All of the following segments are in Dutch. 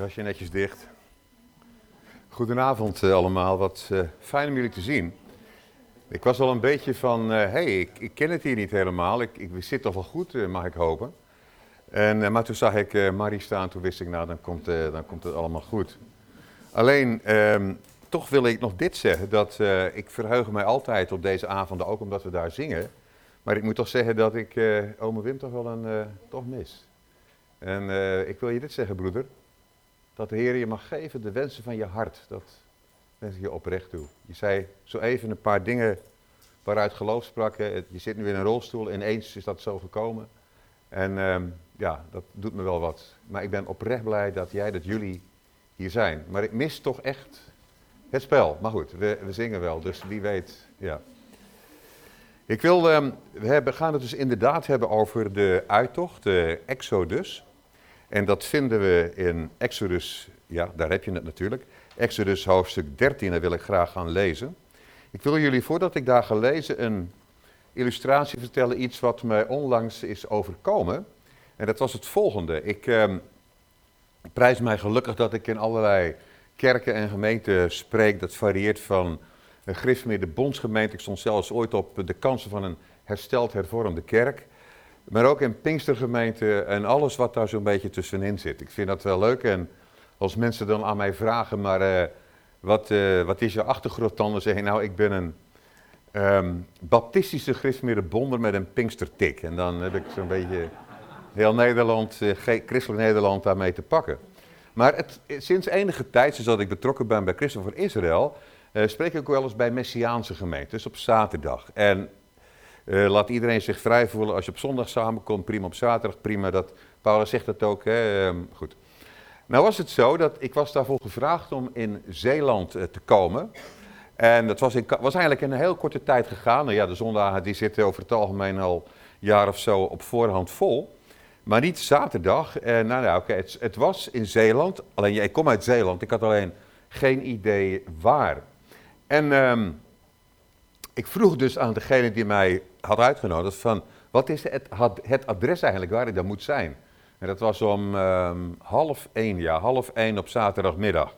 Jasje netjes dicht. Goedenavond uh, allemaal, wat uh, fijn om jullie te zien. Ik was al een beetje van, hé, uh, hey, ik, ik, ken het hier niet helemaal, ik, ik zit toch wel goed, mag ik hopen. En, maar toen zag ik Marie staan, toen wist ik, nou, dan komt, dan komt het allemaal goed. Alleen, um, toch wil ik nog dit zeggen, dat ik verheug mij altijd op deze avonden, ook omdat we daar zingen. Maar ik moet toch zeggen dat ik ome Wim toch wel een, toch mis. En uh, ik wil je dit zeggen, broeder. Dat de Heer je mag geven de wensen van je hart. Dat wens ik je oprecht toe. Je zei zo even een paar dingen waaruit geloof sprak. Je zit nu in een rolstoel, ineens is dat zo gekomen. En uh, ja, dat doet me wel wat. Maar ik ben oprecht blij dat jij, dat jullie hier zijn. Maar ik mis toch echt het spel. Maar goed, we, we zingen wel, dus wie weet, ja. Ik wil, um, we hebben, gaan het dus inderdaad hebben over de uittocht, de Exodus. En dat vinden we in Exodus, ja, daar heb je het natuurlijk. Exodus hoofdstuk 13, daar wil ik graag gaan lezen. Ik wil jullie, voordat ik daar ga lezen, een illustratie vertellen. Iets wat mij onlangs is overkomen. En dat was het volgende. Ik eh, prijs mij gelukkig dat ik in allerlei kerken en gemeenten spreek. Dat varieert van een Griffmeer de Bondsgemeente. Ik stond zelfs ooit op de kansen van een hersteld hervormde kerk. Maar ook in Pinkstergemeente en alles wat daar zo'n beetje tussenin zit. Ik vind dat wel leuk. En als mensen dan aan mij vragen, maar uh, wat, uh, wat is je achtergrond dan? Dan zeg ik, nou, ik ben een um, baptistische christelijke met een Pinkstertik. En dan heb ik zo'n beetje heel Nederland, uh, christelijk Nederland daarmee te pakken. Maar het, sinds enige tijd, sinds dat ik betrokken ben bij Christen voor Israël, spreek ik ook wel eens bij Messiaanse gemeentes op zaterdag. En uh, laat iedereen zich vrij voelen. Als je op zondag samenkomt, prima. Op zaterdag, prima. Dat, Paulus zegt dat ook. Hè? Um, goed. Nou was het zo dat ik was daarvoor gevraagd om in Zeeland uh, te komen. En dat was, in, was eigenlijk in een heel korte tijd gegaan. Nou ja, de zondagen die zitten over het algemeen al een jaar of zo op voorhand vol. Maar niet zaterdag. En nou, nou oké, het, het, was in Zeeland. Alleen, ja, ik kom uit Zeeland. Ik had alleen geen idee waar. En um, ik vroeg dus aan degene die mij had uitgenodigd van, wat is het, het adres eigenlijk waar ik dan moet zijn? En dat was om um, half één, ja, half één op zaterdagmiddag.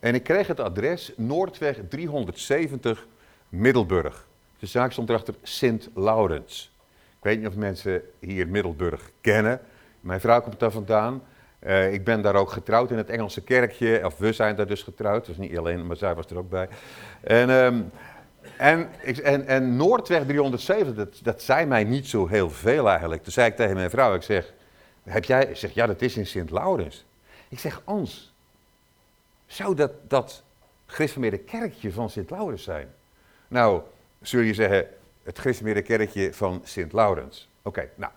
En ik kreeg het adres Noordweg 370 Middelburg. De zaak stond erachter Sint Laurens. Ik weet niet of mensen hier Middelburg kennen. Mijn vrouw komt daar vandaan. Uh, ik ben daar ook getrouwd in het Engelse kerkje. Of we zijn daar dus getrouwd. Dus niet alleen, maar zij was er ook bij. En... Um, en, en, en Noordweg 307, dat, dat zei mij niet zo heel veel eigenlijk. Toen zei ik tegen mijn vrouw, ik zeg, heb jij, ik zeg, ja dat is in Sint-Laurens. Ik zeg, Ans, zou dat dat gereformeerde kerkje van Sint-Laurens zijn? Nou, zul je zeggen, het gereformeerde kerkje van Sint-Laurens. Oké, nou,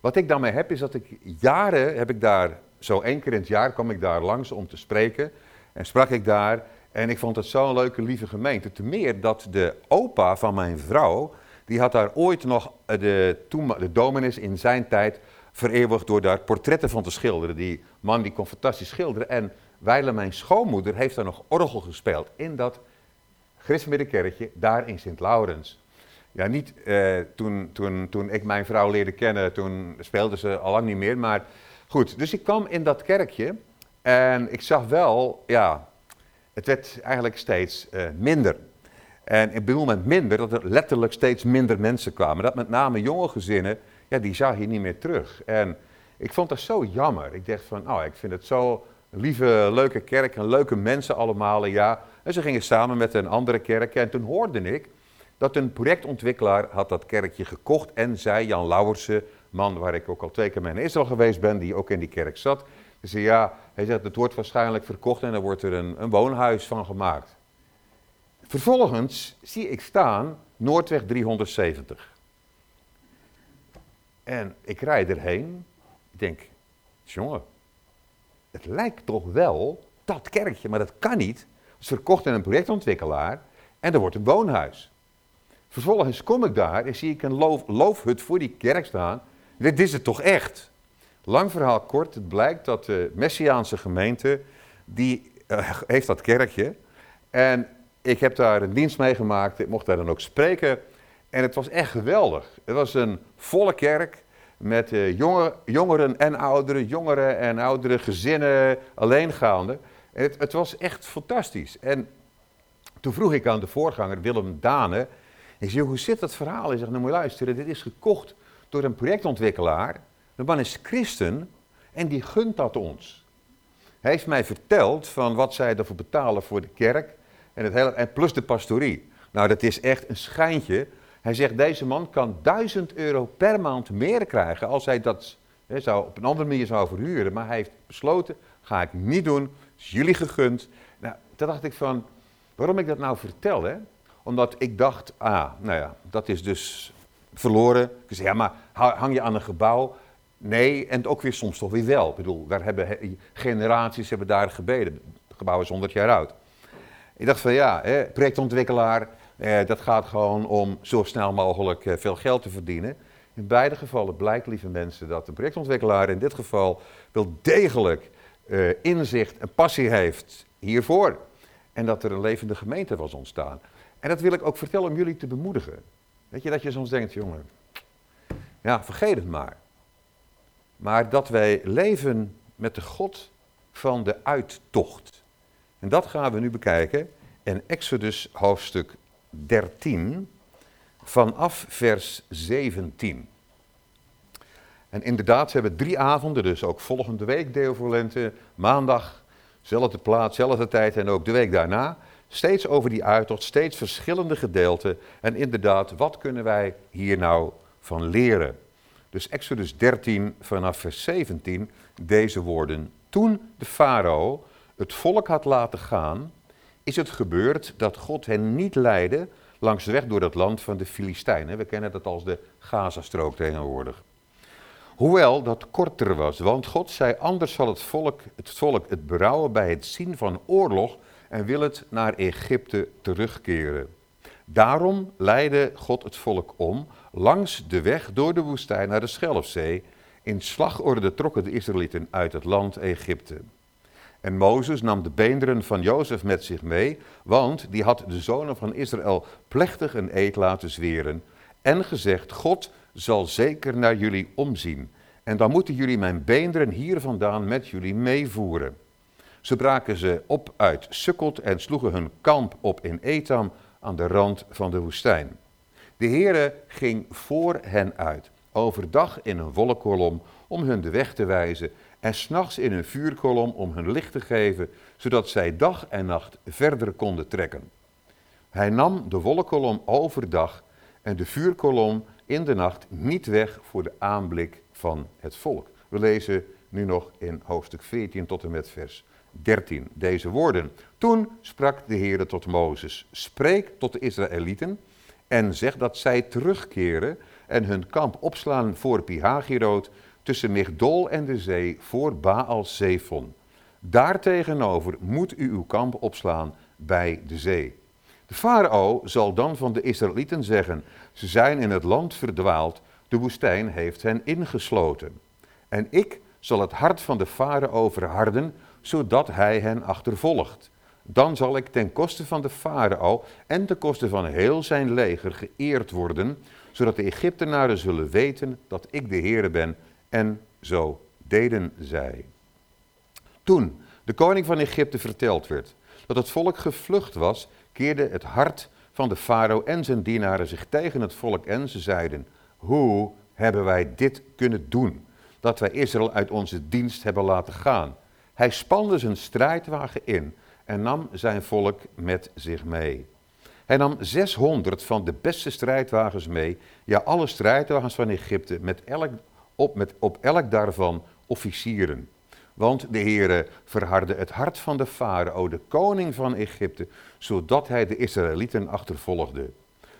wat ik daarmee heb is dat ik jaren, heb ik daar, zo één keer in het jaar kwam ik daar langs om te spreken. En sprak ik daar en ik vond het zo'n leuke, lieve gemeente. Te meer dat de opa van mijn vrouw, die had daar ooit nog eh, de, de dominis in zijn tijd vereeuwigd door daar portretten van te schilderen. Die man die kon fantastisch schilderen. En wijle mijn schoonmoeder heeft daar nog orgel gespeeld in dat Christmiddenkerkje daar in Sint-Laurens. Ja, niet eh, toen, toen, toen ik mijn vrouw leerde kennen, toen speelde ze al lang niet meer. Maar goed, dus ik kwam in dat kerkje en ik zag wel, ja, het werd eigenlijk steeds uh, minder. En ik bedoel met minder dat er letterlijk steeds minder mensen kwamen. Dat met name jonge gezinnen, ja, die zag je niet meer terug. En ik vond dat zo jammer. Ik dacht van, oh, ik vind het zo lieve, leuke kerk en leuke mensen allemaal, ja. En ze gingen samen met een andere kerk en toen hoorde ik dat een projectontwikkelaar had dat kerkje gekocht en zei, Jan Lauwersen, man waar ik ook al twee keer mee in Israël geweest ben, die ook in die kerk zat, zei, ja, hij zegt, het wordt waarschijnlijk verkocht en er wordt er een, een woonhuis van gemaakt. Vervolgens zie ik staan Noordweg 370. En ik rijd erheen. Ik denk, jongen, het lijkt toch wel dat kerkje, maar dat kan niet. Het is verkocht aan een projectontwikkelaar en er wordt een woonhuis. Vervolgens kom ik daar en zie ik een loof, loofhut voor die kerk staan. Dit is het toch echt? Lang verhaal kort, het blijkt dat de Messiaanse gemeente, die uh, heeft dat kerkje. En ik heb daar een dienst meegemaakt, ik mocht daar dan ook spreken. En het was echt geweldig. Het was een volle kerk, met uh, jongeren en ouderen, jongeren en oudere gezinnen, alleengaande. Het, het was echt fantastisch. En toen vroeg ik aan de voorganger, Willem Dane, ik zei, hoe zit dat verhaal? Hij zegt, nou moet je luisteren, dit is gekocht door een projectontwikkelaar. De man is christen en die gunt dat ons. Hij heeft mij verteld van wat zij ervoor betalen voor de kerk en, het hele, en plus de pastorie. Nou, dat is echt een schijntje. Hij zegt, deze man kan 1000 euro per maand meer krijgen als hij dat zou, op een andere manier zou verhuren. Maar hij heeft besloten, ga ik niet doen, is jullie gegund. Nou, toen dacht ik van, waarom ik dat nou vertel, hè? Omdat ik dacht, ah, nou ja, dat is dus verloren. Ik zei, ja, maar hang je aan een gebouw? Nee, en ook weer soms toch weer wel. Ik bedoel, daar hebben generaties hebben daar gebeden. Het gebouw is 100 jaar oud. Ik dacht van ja, hè, projectontwikkelaar, eh, dat gaat gewoon om zo snel mogelijk eh, veel geld te verdienen. In beide gevallen blijkt, lieve mensen, dat de projectontwikkelaar in dit geval wel degelijk eh, inzicht en passie heeft hiervoor. En dat er een levende gemeente was ontstaan. En dat wil ik ook vertellen om jullie te bemoedigen. Weet je, dat je soms denkt, jongen, ja, vergeet het maar. Maar dat wij leven met de God van de uittocht. En dat gaan we nu bekijken in Exodus hoofdstuk 13 vanaf vers 17. En inderdaad, we hebben drie avonden, dus ook volgende week deel voor lente, maandag, zelfde plaats, zelfde tijd en ook de week daarna. Steeds over die uittocht, steeds verschillende gedeelten. En inderdaad, wat kunnen wij hier nou van leren? Dus Exodus 13 vanaf vers 17, deze woorden. Toen de farao het volk had laten gaan, is het gebeurd dat God hen niet leidde langs de weg door het land van de Filistijnen. We kennen dat als de Gazastrook tegenwoordig. Hoewel dat korter was, want God zei anders zal het volk het, volk het berouwen bij het zien van oorlog en wil het naar Egypte terugkeren. Daarom leidde God het volk om langs de weg door de woestijn naar de Schelfzee. In slagorde trokken de Israëlieten uit het land Egypte. En Mozes nam de beenderen van Jozef met zich mee, want die had de zonen van Israël plechtig een eed laten zweren. En gezegd, God zal zeker naar jullie omzien. En dan moeten jullie mijn beenderen hier vandaan met jullie meevoeren. Ze braken ze op uit Sukkot en sloegen hun kamp op in Etam aan de rand van de woestijn. De Heere ging voor hen uit, overdag in een wolkkolom om hun de weg te wijzen en s'nachts in een vuurkolom om hun licht te geven, zodat zij dag en nacht verder konden trekken. Hij nam de wolkkolom overdag en de vuurkolom in de nacht niet weg voor de aanblik van het volk. We lezen nu nog in hoofdstuk 14 tot en met vers 13 deze woorden. Toen sprak de Heer tot Mozes, spreek tot de Israëlieten en zeg dat zij terugkeren en hun kamp opslaan voor Pihagiroot tussen Migdol en de zee voor Baal Zephon. Daartegenover moet u uw kamp opslaan bij de zee. De farao zal dan van de Israëlieten zeggen, ze zijn in het land verdwaald, de woestijn heeft hen ingesloten. En ik zal het hart van de farao verharden, zodat hij hen achtervolgt. Dan zal ik ten koste van de farao en ten koste van heel zijn leger geëerd worden, zodat de Egyptenaren zullen weten dat ik de Heere ben en zo deden zij. Toen de koning van Egypte verteld werd dat het volk gevlucht was, keerde het hart van de farao en zijn dienaren zich tegen het volk en ze zeiden, hoe hebben wij dit kunnen doen, dat wij Israël uit onze dienst hebben laten gaan? Hij spande zijn strijdwagen in en nam zijn volk met zich mee. Hij nam 600 van de beste strijdwagens mee, ja alle strijdwagens van Egypte, met elk op, met op elk daarvan officieren. Want de Heere verhardde het hart van de farao, de koning van Egypte, zodat hij de Israëlieten achtervolgde.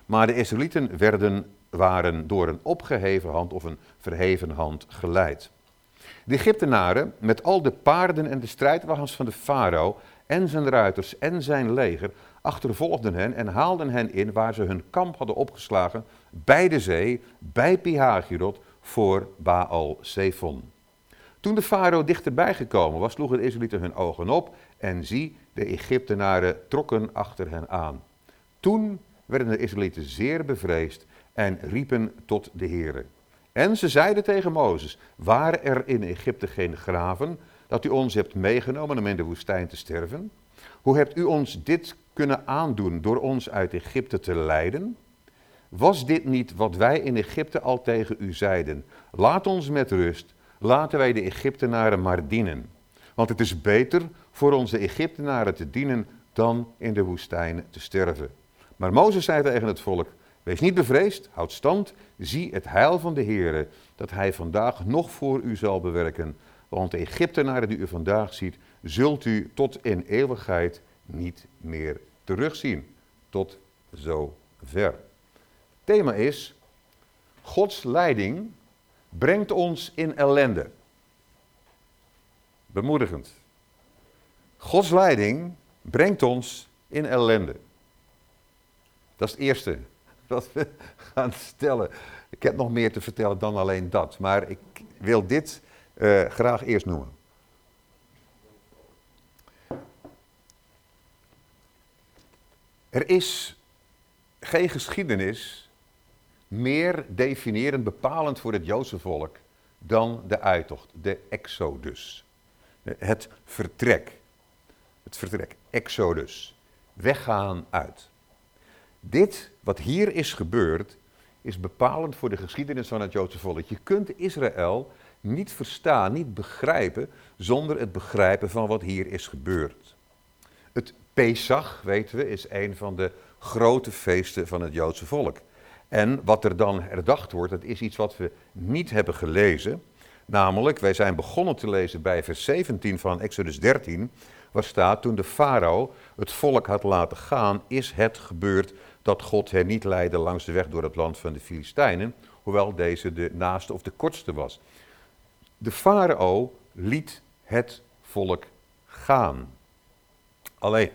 Maar de Israëlieten werden, waren door een opgeheven hand of een verheven hand geleid. De Egyptenaren, met al de paarden en de strijdwagens van de farao en zijn ruiters en zijn leger, achtervolgden hen en haalden hen in waar ze hun kamp hadden opgeslagen, bij de zee, bij Pihagirot, voor Baal Zephon. Toen de farao dichterbij gekomen was, sloegen de Israëlieten hun ogen op en zie, de Egyptenaren trokken achter hen aan. Toen werden de Israëlieten zeer bevreesd en riepen tot de Heere. En ze zeiden tegen Mozes, waren er in Egypte geen graven, dat u ons hebt meegenomen om in de woestijn te sterven? Hoe hebt u ons dit kunnen aandoen door ons uit Egypte te leiden? Was dit niet wat wij in Egypte al tegen u zeiden? Laat ons met rust, laten wij de Egyptenaren maar dienen. Want het is beter voor onze Egyptenaren te dienen dan in de woestijn te sterven. Maar Mozes zei tegen het volk, wees niet bevreesd, houd stand, zie het heil van de Heere, dat hij vandaag nog voor u zal bewerken. Want de Egyptenaren die u vandaag ziet, zult u tot in eeuwigheid niet meer terugzien. Tot zover. Thema is, Gods leiding brengt ons in ellende. Bemoedigend. Gods leiding brengt ons in ellende. Dat is het eerste wat we gaan stellen. Ik heb nog meer te vertellen dan alleen dat, maar ik wil dit uh, graag eerst noemen. Er is geen geschiedenis meer definierend, bepalend voor het Joodse volk dan de uittocht, de exodus. Het vertrek. Het vertrek, exodus. Weggaan uit. Dit wat hier is gebeurd, is bepalend voor de geschiedenis van het Joodse volk. Je kunt Israël niet verstaan, niet begrijpen, zonder het begrijpen van wat hier is gebeurd. Het Pesach, weten we, is een van de grote feesten van het Joodse volk. En wat er dan herdacht wordt, dat is iets wat we niet hebben gelezen. Namelijk, wij zijn begonnen te lezen bij vers 17 van Exodus 13, waar staat, toen de farao het volk had laten gaan, is het gebeurd dat God hen niet leidde langs de weg door het land van de Filistijnen, hoewel deze de naaste of de kortste was. De farao liet het volk gaan. Alleen,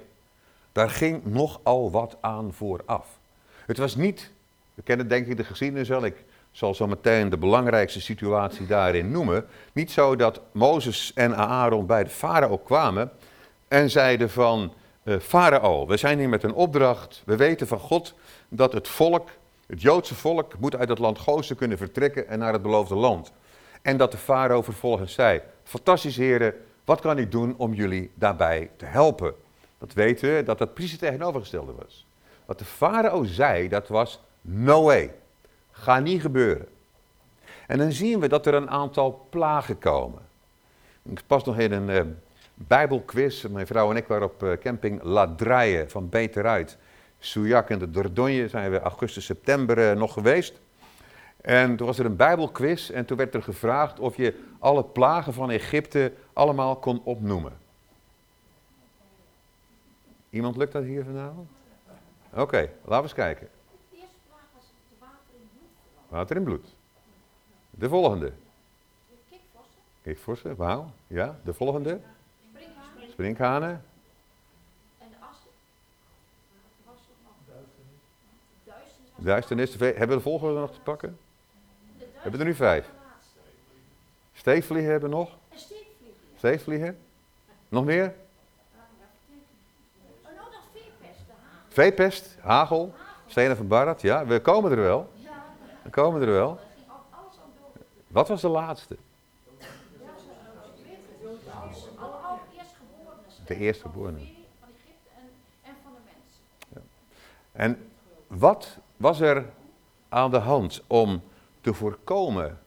daar ging nogal wat aan vooraf. Het was niet, we kennen denk ik de geschiedenis wel, ik zal zo meteen de belangrijkste situatie daarin noemen. Niet zo dat Mozes en Aaron bij de farao kwamen en zeiden van, uh, farao, we zijn hier met een opdracht, we weten van God dat het volk, het Joodse volk, moet uit het land Gozen kunnen vertrekken en naar het beloofde land. En dat de farao vervolgens zei, fantastisch heren, wat kan ik doen om jullie daarbij te helpen? Dat weten we, dat dat precies tegenovergestelde was. Wat de farao zei, dat was no way. Ga niet gebeuren. En dan zien we dat er een aantal plagen komen. Ik pas nog in een uh, bijbelquiz. Mijn vrouw en ik waren op uh, camping La van Beteruit. Souillac en de Dordogne zijn we augustus, september uh, nog geweest. En toen was er een bijbelquiz en toen werd er gevraagd of je alle plagen van Egypte allemaal kon opnoemen. Iemand lukt dat hier vanavond? Oké, laten we eens kijken. De eerste plaag was water in bloed. Water in bloed. De volgende. De kikvossen, Kikvorsen, wauw. Ja, de volgende. sprinkhanen en de assen. Er? Duisternis. Duisternis. Hebben we de volgende nog te pakken? Hebben er nu vijf? Steekvliegen hebben we nog. En steekvliegen. Steekvliegen. Nog meer? Veepest, hagel, stenen van Barat. Ja, we komen er wel. Ja, We komen er wel. Wat was de laatste? De de mensen. En wat was er aan de hand om te voorkomen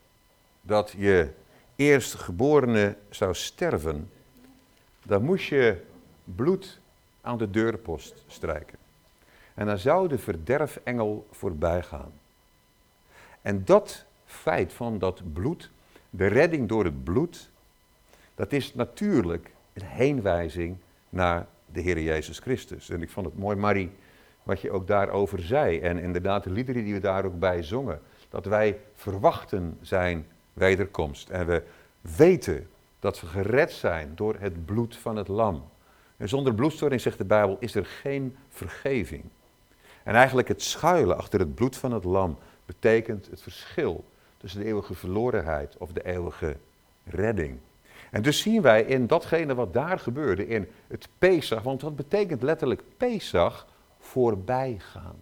dat je eerstgeborene zou sterven? Dan moest je bloed aan de deurpost strijken. En dan zou de verderfengel voorbij gaan. En dat feit van dat bloed, de redding door het bloed, dat is natuurlijk een heenwijzing naar de Heer Jezus Christus. En ik vond het mooi, Marie, wat je ook daarover zei. En inderdaad, de liederen die we daar ook bij zongen. Dat wij verwachten zijn wederkomst. En we weten dat we gered zijn door het bloed van het lam. En zonder bloedstoring, zegt de Bijbel, is er geen vergeving. En eigenlijk het schuilen achter het bloed van het lam betekent het verschil tussen de eeuwige verlorenheid of de eeuwige redding. En dus zien wij in datgene wat daar gebeurde, in het Pesach, want dat betekent letterlijk Pesach, voorbijgaan.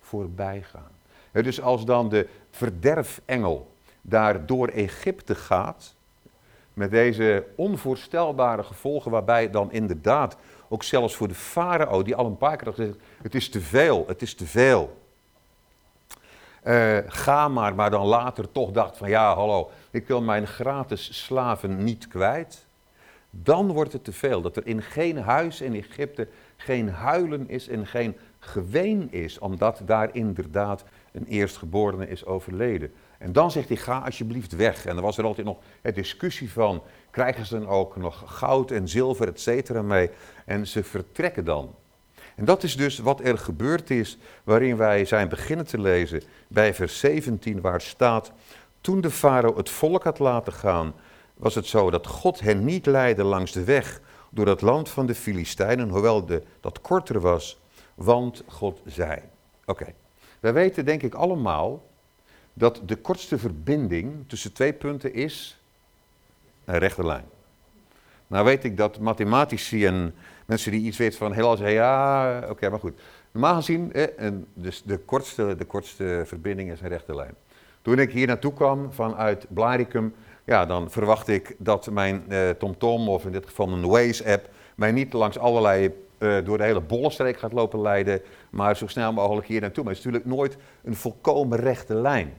Voorbijgaan. Dus als dan de verderfengel daar door Egypte gaat, met deze onvoorstelbare gevolgen, waarbij dan inderdaad ook zelfs voor de farao, die al een paar keer had gezegd, het is te veel, het is te veel. Eh, ga maar, maar dan later toch dacht van ja, hallo, ik wil mijn gratis slaven niet kwijt. Dan wordt het te veel, dat er in geen huis in Egypte geen huilen is en geen geween is, omdat daar inderdaad een eerstgeborene is overleden. En dan zegt hij, ga alsjeblieft weg. En dan was er altijd nog een discussie van, krijgen ze dan ook nog goud en zilver, et cetera, mee? En ze vertrekken dan. En dat is dus wat er gebeurd is, waarin wij zijn beginnen te lezen bij vers 17, waar staat, toen de farao het volk had laten gaan, was het zo dat God hen niet leidde langs de weg door het land van de Filistijnen, hoewel de, dat korter was, want God zei. Oké, wij weten denk ik allemaal dat de kortste verbinding tussen twee punten is een rechte lijn. Nou weet ik dat mathematici en mensen die iets weten van heel zeggen, ja, oké, maar goed. Normaal gezien, eh, dus de, kortste, de kortste verbinding is een rechte lijn. Toen ik hier naartoe kwam vanuit Blaricum, ja, dan verwacht ik dat mijn eh, TomTom, of in dit geval een Waze-app, mij niet langs allerlei, eh, door de hele bollenstreek gaat lopen leiden, maar zo snel mogelijk hier naartoe. Maar het is natuurlijk nooit een volkomen rechte lijn.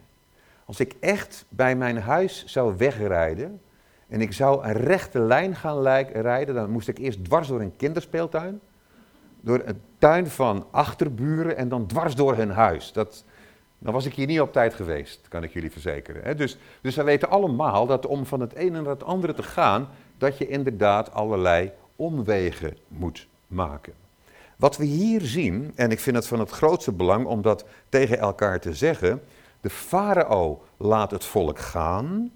Als ik echt bij mijn huis zou wegrijden en ik zou een rechte lijn gaan rijden, dan moest ik eerst dwars door een kinderspeeltuin, door een tuin van achterburen en dan dwars door hun huis. Dat, dan was ik hier niet op tijd geweest, kan ik jullie verzekeren. Dus, dus wij weten allemaal dat om van het een naar het andere te gaan, dat je inderdaad allerlei omwegen moet maken. Wat we hier zien, en ik vind het van het grootste belang om dat tegen elkaar te zeggen, de farao laat het volk gaan,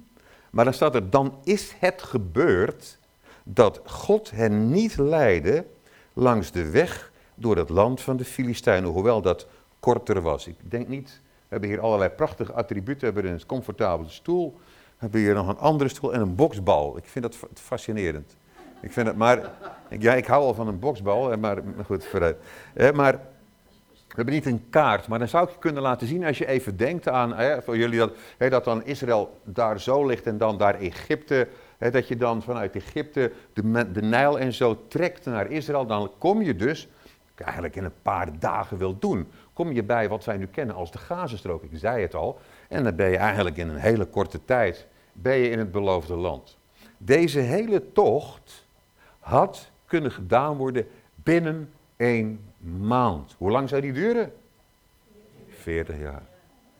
maar dan staat er, dan is het gebeurd dat God hen niet leidde langs de weg door het land van de Filistijnen, hoewel dat korter was. Ik denk niet, we hebben hier allerlei prachtige attributen, we hebben een comfortabele stoel, we hebben hier nog een andere stoel en een boksbal. Ik vind dat fascinerend. Ik vind het maar, ja, ik hou al van een boksbal, maar goed, vooruit. Maar we hebben niet een kaart, maar dan zou ik je kunnen laten zien als je even denkt aan, hè, voor jullie dat, hè, dat dan Israël daar zo ligt en dan daar Egypte, hè, dat je dan vanuit Egypte de, de Nijl en zo trekt naar Israël, dan kom je dus, eigenlijk in een paar dagen wil doen, kom je bij wat wij nu kennen als de Gazastrook, ik zei het al, en dan ben je eigenlijk in een hele korte tijd, ben je in het beloofde land. Deze hele tocht had kunnen gedaan worden binnen één maand. Hoe lang zou die duren? 40 jaar.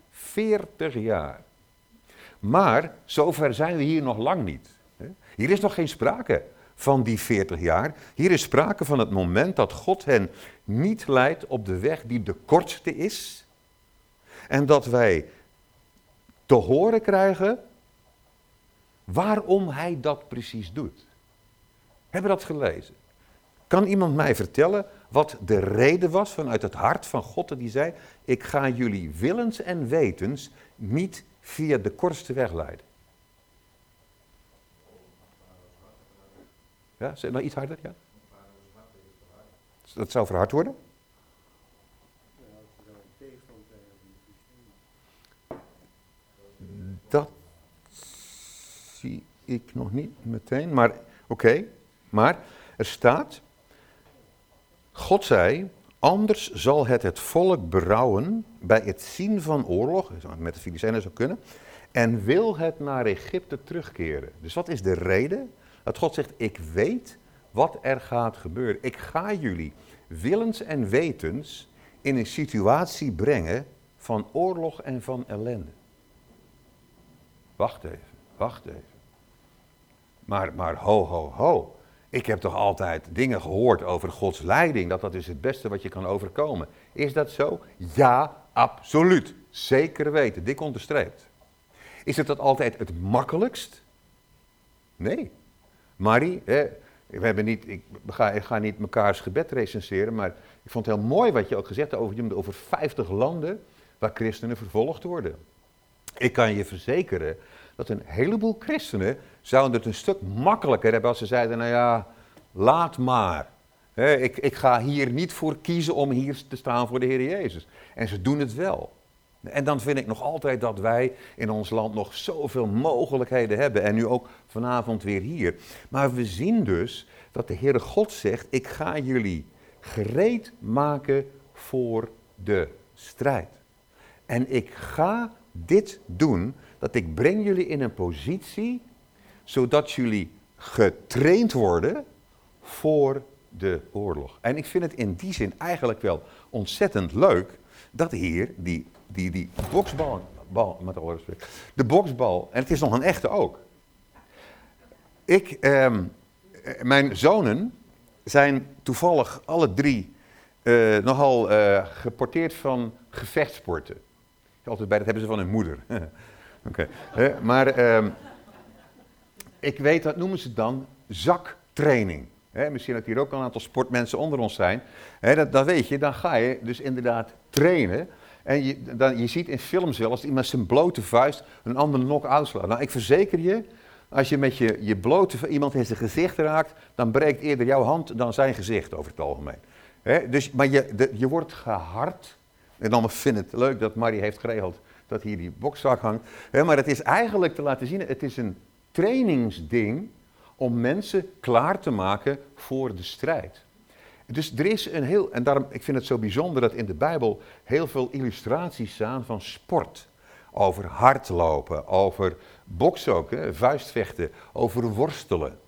40 jaar. Maar zover zijn we hier nog lang niet. Hier is nog geen sprake van die 40 jaar. Hier is sprake van het moment dat God hen niet leidt op de weg die de kortste is. En dat wij te horen krijgen waarom hij dat precies doet. Hebben dat gelezen? Kan iemand mij vertellen wat de reden was vanuit het hart van God die zei, ik ga jullie willens en wetens niet via de kortste weg leiden. Ja, zeg nog iets harder, ja? Dat zou verhard worden? Dat zie ik nog niet meteen, maar oké. Maar er staat, God zei, anders zal het het volk berouwen bij het zien van oorlog, met de Filistijnen zou kunnen, en wil het naar Egypte terugkeren. Dus wat is de reden? Dat God zegt, ik weet wat er gaat gebeuren. Ik ga jullie willens en wetens in een situatie brengen van oorlog en van ellende. Wacht even, wacht even. Maar, maar ho, ho, ho. Ik heb toch altijd dingen gehoord over Gods leiding, dat dat is het beste wat je kan overkomen. Is dat zo? Ja, absoluut. Zeker weten, dik onderstreept. Is het dat altijd het makkelijkst? Nee. Marie, we hebben niet, ik, ga, ik ga niet mekaars gebed recenseren, maar ik vond het heel mooi wat je ook gezegd hebt over, over 50 landen waar christenen vervolgd worden. Ik kan je verzekeren dat een heleboel christenen zouden het een stuk makkelijker hebben als ze zeiden, nou ja, laat maar. ik, ik ga hier niet voor kiezen om hier te staan voor de Heer Jezus. En ze doen het wel. En dan vind ik nog altijd dat wij in ons land nog zoveel mogelijkheden hebben. En nu ook vanavond weer hier. Maar we zien dus dat de Heere God zegt: Ik ga jullie gereed maken voor de strijd. En ik ga dit doen, dat ik breng jullie in een positie, zodat jullie getraind worden voor de oorlog. En ik vind het in die zin eigenlijk wel ontzettend leuk dat hier die, die, die boksbal, bal, met alle respect, de boksbal, en het is nog een echte ook. Ik, ehm, mijn zonen zijn toevallig alle drie uh, nogal uh, geporteerd van gevechtsporten. Altijd bij, dat hebben ze van hun moeder. Oké. Maar ehm, ik weet, dat noemen ze dan zaktraining. misschien dat hier ook een aantal sportmensen onder ons zijn. dat, dat weet je, dan ga je dus inderdaad trainen. En je, dan, je ziet in films wel als iemand zijn blote vuist een ander knock-out. Nou, ik verzeker je, als je met je, je blote iemand in zijn gezicht raakt, dan breekt eerder jouw hand dan zijn gezicht over het algemeen. dus, maar je, je wordt gehard. En dan vind ik het leuk dat Marie heeft geregeld dat hier die bokszak hangt. maar het is eigenlijk te laten zien, het is een trainingsding om mensen klaar te maken voor de strijd. Dus er is een heel, en daarom, ik vind het zo bijzonder dat in de Bijbel heel veel illustraties staan van sport. Over hardlopen, over boksen vuistvechten, over worstelen.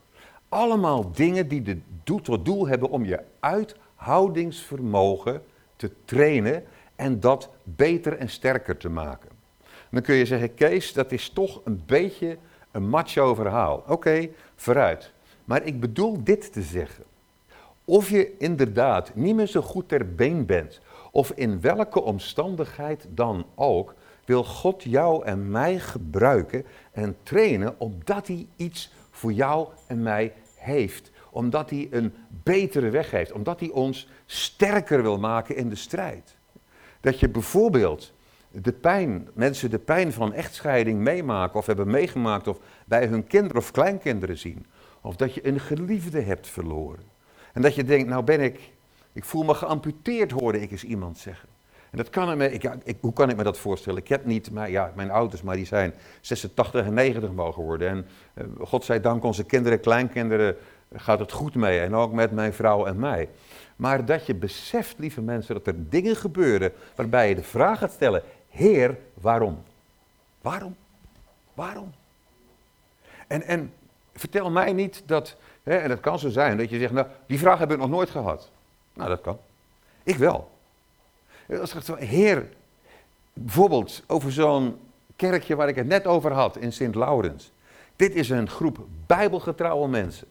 Allemaal dingen die de tot doel hebben om je uithoudingsvermogen te trainen en dat beter en sterker te maken. Dan kun je zeggen, Kees, dat is toch een beetje een macho verhaal. Oké, vooruit. Maar ik bedoel dit te zeggen. Of je inderdaad niet meer zo goed ter been bent, of in welke omstandigheid dan ook, wil God jou en mij gebruiken en trainen omdat hij iets voor jou en mij heeft. Omdat hij een betere weg heeft, omdat hij ons sterker wil maken in de strijd. Dat je bijvoorbeeld de pijn, mensen de pijn van echtscheiding meemaken of hebben meegemaakt of bij hun kinderen of kleinkinderen zien. Of dat je een geliefde hebt verloren. En dat je denkt, nou ben ik, ik voel me geamputeerd, hoorde ik eens iemand zeggen. En dat kan me, ik, ik, hoe kan ik me dat voorstellen? Ik heb niet, maar ja, mijn ouders, maar die zijn 86 en 90 mogen worden. En uh, godzijdank onze kinderen, kleinkinderen, gaat het goed mee. En ook met mijn vrouw en mij. Maar dat je beseft, lieve mensen, dat er dingen gebeuren waarbij je de vraag gaat stellen, Heer, waarom? Waarom? Waarom? En, en vertel mij niet dat, hè, en het kan zo zijn, dat je zegt, nou, die vraag heb ik nog nooit gehad. Nou, dat kan. Ik wel. Als ik Heer, bijvoorbeeld over zo'n kerkje waar ik het net over had in Sint Laurens. Dit is een groep bijbelgetrouwe mensen.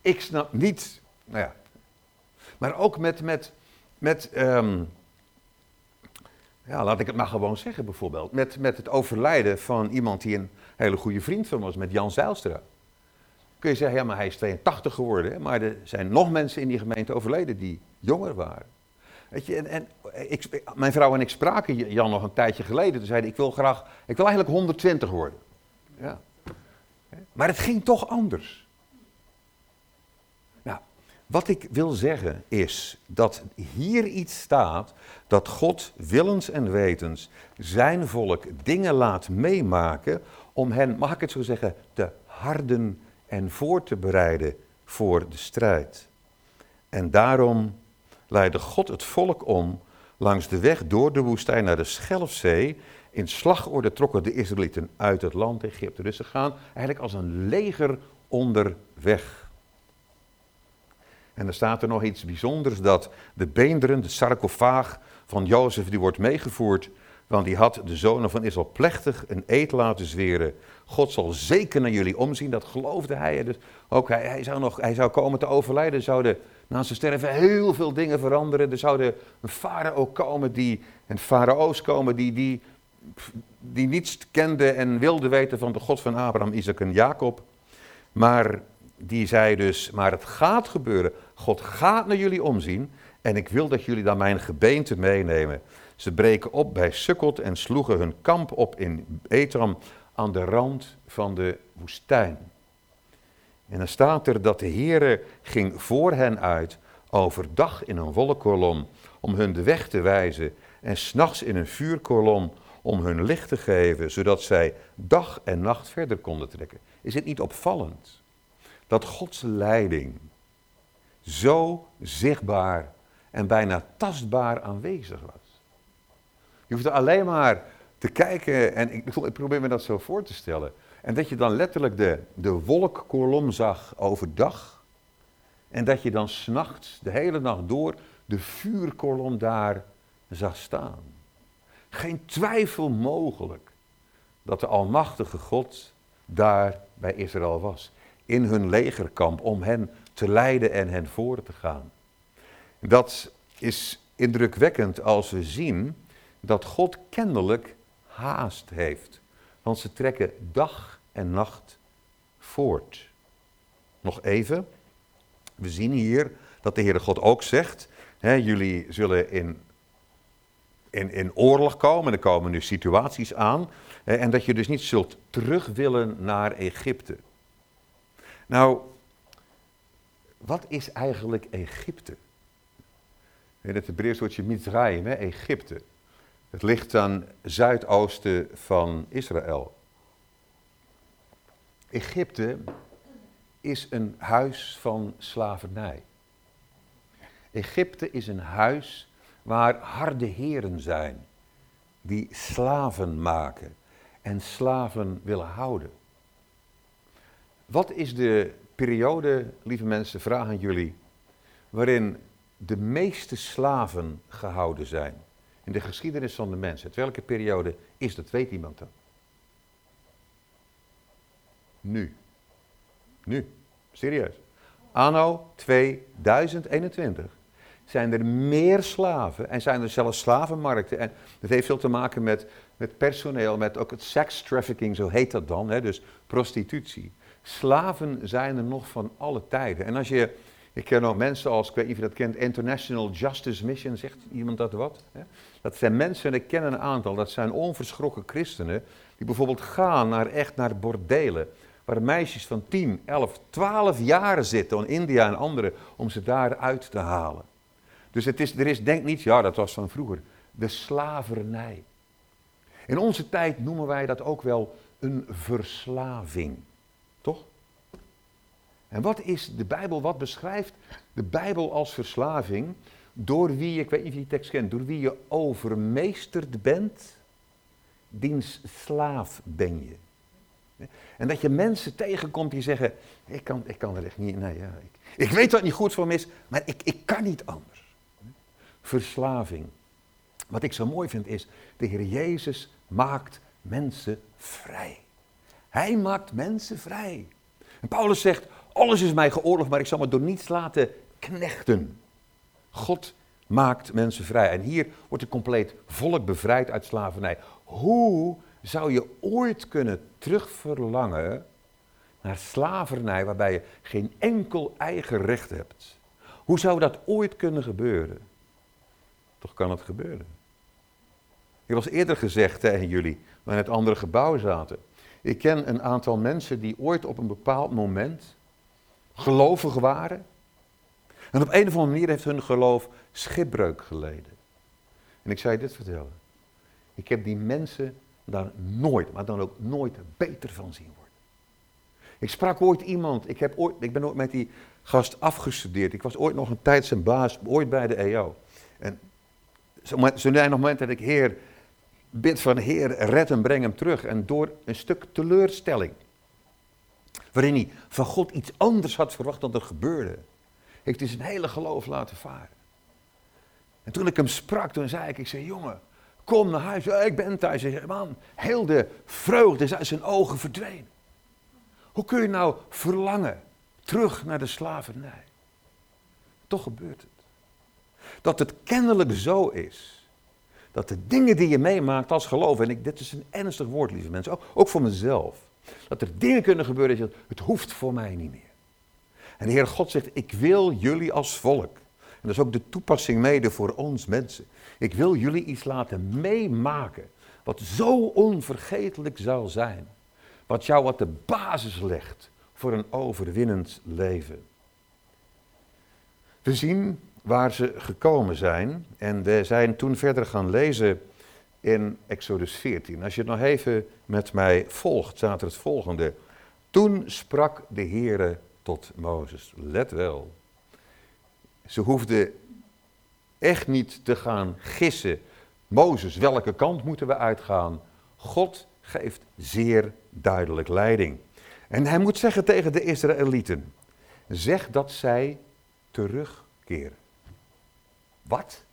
Ik snap niet, nou ja, maar ook met, met, met um, ja, laat ik het maar gewoon zeggen bijvoorbeeld, met, met het overlijden van iemand die een hele goede vriend van was, met Jan Zijlstra. Kun je zeggen, ja, maar hij is 82 geworden, maar er zijn nog mensen in die gemeente overleden die jonger waren. Weet je, en, en ik, mijn vrouw en ik spraken Jan nog een tijdje geleden. Toen zeiden ik wil graag, ik wil eigenlijk 120 worden. Ja. Maar het ging toch anders. Wat ik wil zeggen is dat hier iets staat dat God willens en wetens zijn volk dingen laat meemaken om hen, mag ik het zo zeggen, te harden en voor te bereiden voor de strijd. En daarom leidde God het volk om langs de weg door de woestijn naar de Schelfzee. In slagorde trokken de Israëlieten uit het land Egypte. Dus ze gaan eigenlijk als een leger onderweg. En er staat er nog iets bijzonders dat de beenderen, de sarcofaag van Jozef, die wordt meegevoerd. Want die had de zonen van Israël plechtig een eed laten zweren. God zal zeker naar jullie omzien, dat geloofde hij. Dus ook hij, hij, zou nog, hij zou komen te overlijden. Er zouden na zijn sterven heel veel dingen veranderen. Er zouden een farao komen die, en farao's komen die, die, die niets kenden en wilden weten van de God van Abraham, Isaac en Jacob. Maar die zei dus, maar het gaat gebeuren. God gaat naar jullie omzien en ik wil dat jullie dan mijn gebeente meenemen. Ze breken op bij Sukkot en sloegen hun kamp op in Etram aan de rand van de woestijn. En dan staat er dat de Heere ging voor hen uit, overdag in een wolkkolom, om hun de weg te wijzen, en s'nachts in een vuurkolom, om hun licht te geven, zodat zij dag en nacht verder konden trekken. Is het niet opvallend dat Gods leiding zo zichtbaar en bijna tastbaar aanwezig was? Je hoeft er alleen maar te kijken en ik, ik probeer me dat zo voor te stellen. En dat je dan letterlijk de, de wolkkolom zag overdag. En dat je dan s'nachts, de hele nacht door, de vuurkolom daar zag staan. Geen twijfel mogelijk dat de Almachtige God daar bij Israël was. In hun legerkamp om hen te leiden en hen voor te gaan. Dat is indrukwekkend als we zien dat God kennelijk haast heeft. Want ze trekken dag en nacht voort. Nog even. We zien hier dat de Heere God ook zegt: hè, jullie zullen in, in, in oorlog komen, er komen nu situaties aan, hè, en dat je dus niet zult terug willen naar Egypte. Nou, wat is eigenlijk Egypte? Het Hebreeuws woordje Mizraim, hè, Egypte. Het ligt aan zuidoosten van Israël. Egypte is een huis van slavernij. Egypte is een huis waar harde heren zijn, die slaven maken en slaven willen houden. Wat is de periode, lieve mensen, vraag aan jullie, waarin de meeste slaven gehouden zijn in de geschiedenis van de mensheid? Welke periode is dat? Weet iemand dat? Nu. Nu. Serieus. Anno 2021 zijn er meer slaven en zijn er zelfs slavenmarkten. En dat heeft veel te maken met, met personeel, met ook het sex trafficking, zo heet dat dan, hè, dus prostitutie. Slaven zijn er nog van alle tijden. En als je, ik ken ook mensen als, ik weet niet of je dat kent, International Justice Mission, zegt iemand dat wat? Dat zijn mensen, en ik ken een aantal, dat zijn onverschrokken christenen, die bijvoorbeeld gaan naar echt naar bordelen waar meisjes van 10, 11, 12 jaar zitten in India en andere om ze daaruit te halen. Dus het is, er is, denk niet, ja dat was van vroeger, de slavernij. In onze tijd noemen wij dat ook wel een verslaving. En wat is de Bijbel, wat beschrijft de Bijbel als verslaving? Door wie, ik weet niet of je die tekst kent, door wie je overmeesterd bent, diens slaaf ben je. En dat je mensen tegenkomt die zeggen, ik kan, ik kan er echt niet, nee, ja, ik, ik weet wat niet goed voor me is, maar ik, ik kan niet anders. Verslaving. Wat ik zo mooi vind is, de Heer Jezus maakt mensen vrij. Hij maakt mensen vrij. En Paulus zegt, alles is mij geoorloofd, maar ik zal me door niets laten knechten. God maakt mensen vrij. En hier wordt een compleet volk bevrijd uit slavernij. Hoe zou je ooit kunnen terugverlangen naar slavernij waarbij je geen enkel eigen recht hebt? Hoe zou dat ooit kunnen gebeuren? Toch kan het gebeuren. Ik was eerder gezegd tegen jullie, we in het andere gebouw zaten. Ik ken een aantal mensen die ooit op een bepaald moment gelovig waren. En op een of andere manier heeft hun geloof schipbreuk geleden. En ik zei dit vertellen. Ik heb die mensen daar nooit, maar dan ook nooit beter van zien worden. Ik sprak ooit iemand, ik, heb ooit, ik ben ooit met die gast afgestudeerd. Ik was ooit nog een tijd zijn baas, ooit bij de EO. En zo zijn nog momenten dat ik, Heer, bid van Heer, red hem, breng hem terug. En door een stuk teleurstelling, waarin hij van God iets anders had verwacht dan er gebeurde, heeft hij zijn hele geloof laten varen. En toen ik hem sprak, toen zei ik, ik zei, jongen, kom naar huis. ik ben thuis. Hij man, heel de vreugde is uit zijn ogen verdwenen. Hoe kun je nou verlangen terug naar de slavernij? Toch gebeurt het. Dat het kennelijk zo is. Dat de dingen die je meemaakt als geloof, en ik, dit is een ernstig woord, lieve mensen, ook, ook voor mezelf. Dat er dingen kunnen gebeuren dat je, het hoeft voor mij niet meer. En de Heer God zegt, ik wil jullie als volk. En dat is ook de toepassing mede voor ons mensen. Ik wil jullie iets laten meemaken wat zo onvergetelijk zal zijn. Wat jou wat de basis legt voor een overwinnend leven. We zien waar ze gekomen zijn en we zijn toen verder gaan lezen in Exodus 14. Als je het nog even met mij volgt, staat er het volgende. Toen sprak de Heere tot Mozes. Let wel. Ze hoefden echt niet te gaan gissen. Mozes, welke kant moeten we uitgaan? God geeft zeer duidelijk leiding. En hij moet zeggen tegen de Israëlieten: zeg dat zij terugkeren. Wat?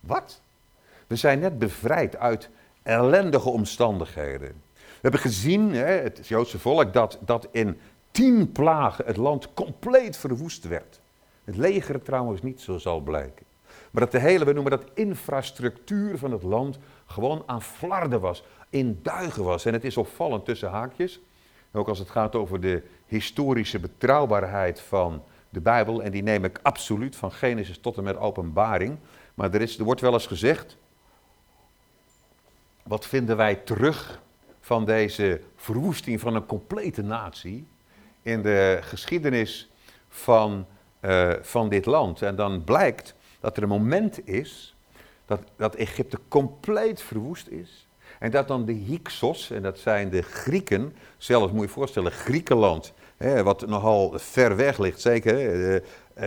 Wat? We zijn net bevrijd uit ellendige omstandigheden. We hebben gezien, hè, het Joodse volk, dat, dat in tien plagen het land compleet verwoest werd. Het leger trouwens niet, zo zal blijken. Maar dat de hele, we noemen dat infrastructuur van het land, gewoon aan flarden was, in duigen was. En het is opvallend tussen haakjes, ook als het gaat over de historische betrouwbaarheid van de Bijbel, en die neem ik absoluut van Genesis tot en met Openbaring. Maar er, is, er wordt wel eens gezegd, wat vinden wij terug van deze verwoesting van een complete natie in de geschiedenis van, uh, van dit land? En dan blijkt dat er een moment is dat, dat Egypte compleet verwoest is. En dat dan de Hyksos, en dat zijn de Grieken, zelfs moet je je voorstellen, Griekenland, hè, wat nogal ver weg ligt, zeker, uh,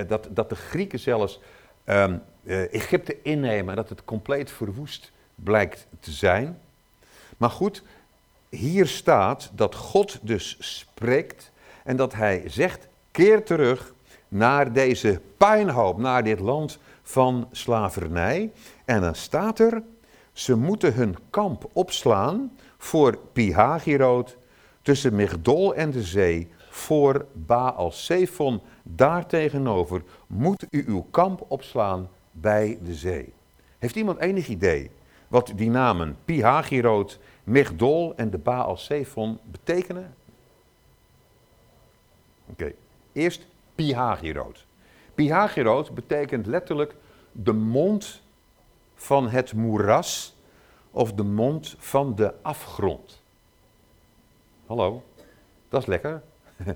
dat, dat de Grieken zelfs um, uh, Egypte innemen en dat het compleet verwoest blijkt te zijn. Maar goed, hier staat dat God dus spreekt en dat hij zegt, keer terug naar deze puinhoop, naar dit land van slavernij. En dan staat er, ze moeten hun kamp opslaan voor Pihagiroot tussen Migdol en de zee, voor Baal Zephon. Daartegenover moet u uw kamp opslaan bij de zee. Heeft iemand enig idee wat die namen Pihagiroot, Migdol en de Baal Zephon betekenen? Oké, eerst Pihagiroot. Pihagiroot betekent letterlijk de mond van het moeras of de mond van de afgrond. Hallo, dat is lekker.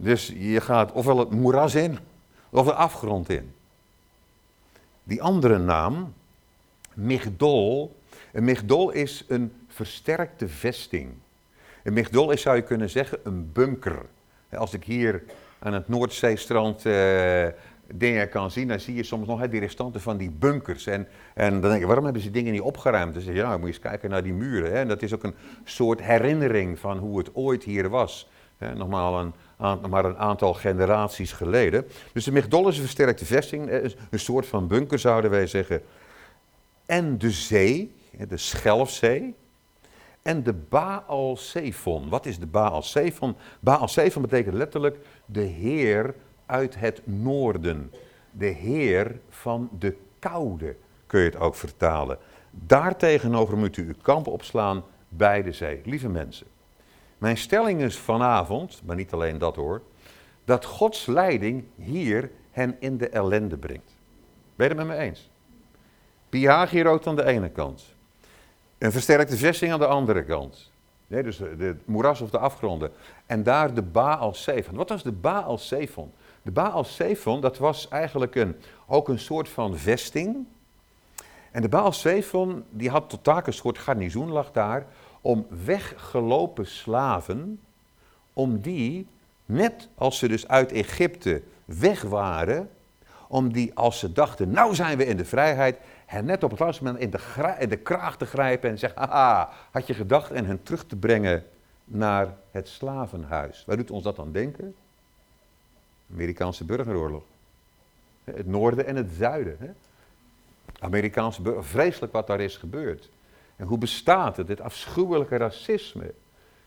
Dus je gaat ofwel het moeras in of de afgrond in. Die andere naam, Migdol. Een Migdol is een versterkte vesting. Een Migdol is, zou je kunnen zeggen, een bunker. Als ik hier aan het Noordzeestrand uh, dingen kan zien, dan zie je soms nog hè, die restanten van die bunkers. En, en dan denk je, waarom hebben ze dingen niet opgeruimd? Dan zeg je, ja, moet je eens kijken naar die muren. Hè. En dat is ook een soort herinnering van hoe het ooit hier was. Hè. Een, maar een aantal generaties geleden. Dus de Migdol is een versterkte vesting, een soort van bunker zouden wij zeggen. En de zee, de Schelfzee, en de Baal Zephon. Wat is de Baal Zephon? Baal Zephon betekent letterlijk de Heer uit het noorden. De Heer van de koude, kun je het ook vertalen. Daartegenover moet u uw kamp opslaan bij de zee. Lieve mensen, mijn stelling is vanavond, maar niet alleen dat hoor, dat Gods leiding hier hen in de ellende brengt. Ben je het met me eens? Piagiroot aan de ene kant. Een versterkte vesting aan de andere kant. Nee, dus de, moeras of de afgronden. En daar de Baal. Wat was de Baal? De Baal dat was eigenlijk een, ook een soort van vesting. En de Baal die had tot taak een soort garnizoen lag daar om weggelopen slaven, om die, net als ze dus uit Egypte weg waren, om die als ze dachten, nou zijn we in de vrijheid, hen net op het laatste moment in de, de kraag te grijpen en zeggen, haha, had je gedacht en hen terug te brengen naar het slavenhuis. Waar doet ons dat dan denken? Amerikaanse burgeroorlog. Het noorden en het zuiden. Hè? Amerikaanse burger, vreselijk wat daar is gebeurd. En hoe bestaat het, dit afschuwelijke racisme.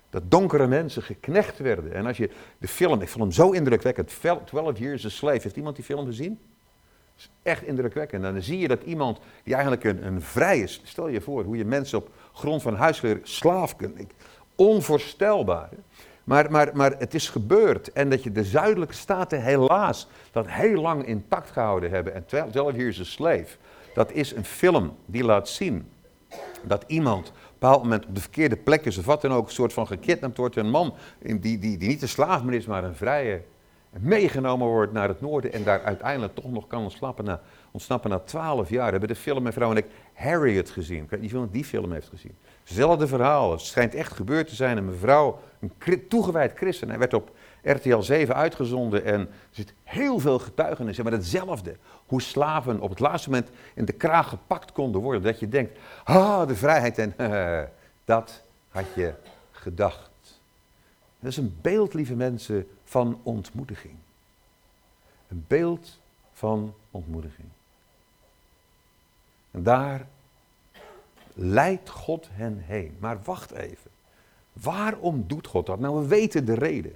Dat donkere mensen geknecht werden. En als je de film, ik vond hem zo indrukwekkend, 12 Years a Slave. Heeft iemand die film gezien? Is echt indrukwekkend. En dan zie je dat iemand die eigenlijk een, een vrij is. Stel je voor hoe je mensen op grond van huisleer slaaf kunt. Onvoorstelbaar. Maar, maar, maar het is gebeurd. En dat je de zuidelijke staten helaas dat heel lang intact gehouden hebben. En 12 Years a Slave. Dat is een film die laat zien dat iemand op een bepaald moment op de verkeerde plek is of wat dan ook, een soort van gekidnapt wordt. Een man die, die, die niet een slaaf meer is, maar een vrije. Meegenomen wordt naar het noorden en daar uiteindelijk toch nog kan ontsnappen na, ontsnappen na twaalf jaar. We hebben de film, mijn vrouw en ik, Harriet gezien. Ik weet niet die film heeft gezien. Hetzelfde verhaal. Het schijnt echt gebeurd te zijn. Een mevrouw, een toegewijd christen. Hij werd op RTL 7 uitgezonden en er zit heel veel getuigenissen. Maar hetzelfde. Hoe slaven op het laatste moment in de kraag gepakt konden worden. Dat je denkt, ah, de vrijheid. En dat had je gedacht. Dat is een beeld, lieve mensen, van ontmoediging. Een beeld van ontmoediging. En daar leidt God hen heen. Maar wacht even. Waarom doet God dat? Nou, we weten de reden.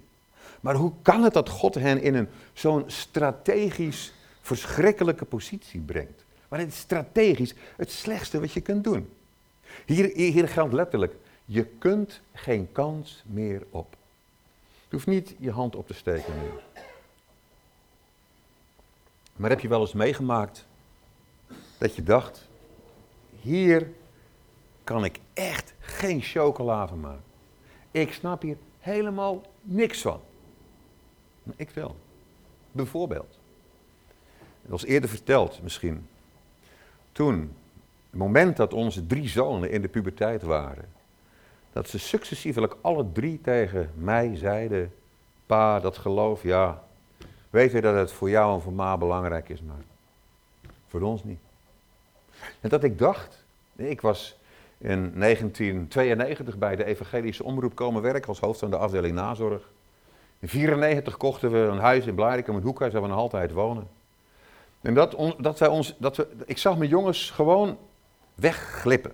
Maar hoe kan het dat God hen in een zo'n strategisch verschrikkelijke positie brengt? Maar het is strategisch het slechtste wat je kunt doen. Hier, hier geldt letterlijk, je kunt geen kans meer op. Hoeft niet je hand op te steken nu. Maar heb je wel eens meegemaakt dat je dacht, hier kan ik echt geen chocola van maken. Ik snap hier helemaal niks van. Ik wel. Bijvoorbeeld. Dat was eerder verteld misschien. Toen, het moment dat onze drie zonen in de puberteit waren, dat ze successievelijk alle drie tegen mij zeiden: Pa, dat geloof, ja. Weet je dat het voor jou en voor ma belangrijk is, maar voor ons niet. En dat ik dacht, ik was in 1992 bij de Evangelische Omroep komen werken als hoofd van de afdeling nazorg. In 1994 kochten we een huis in Blarikum, een hoekhuis waar we nog altijd wonen. En dat, dat wij ons, dat we, ik zag mijn jongens gewoon wegglippen.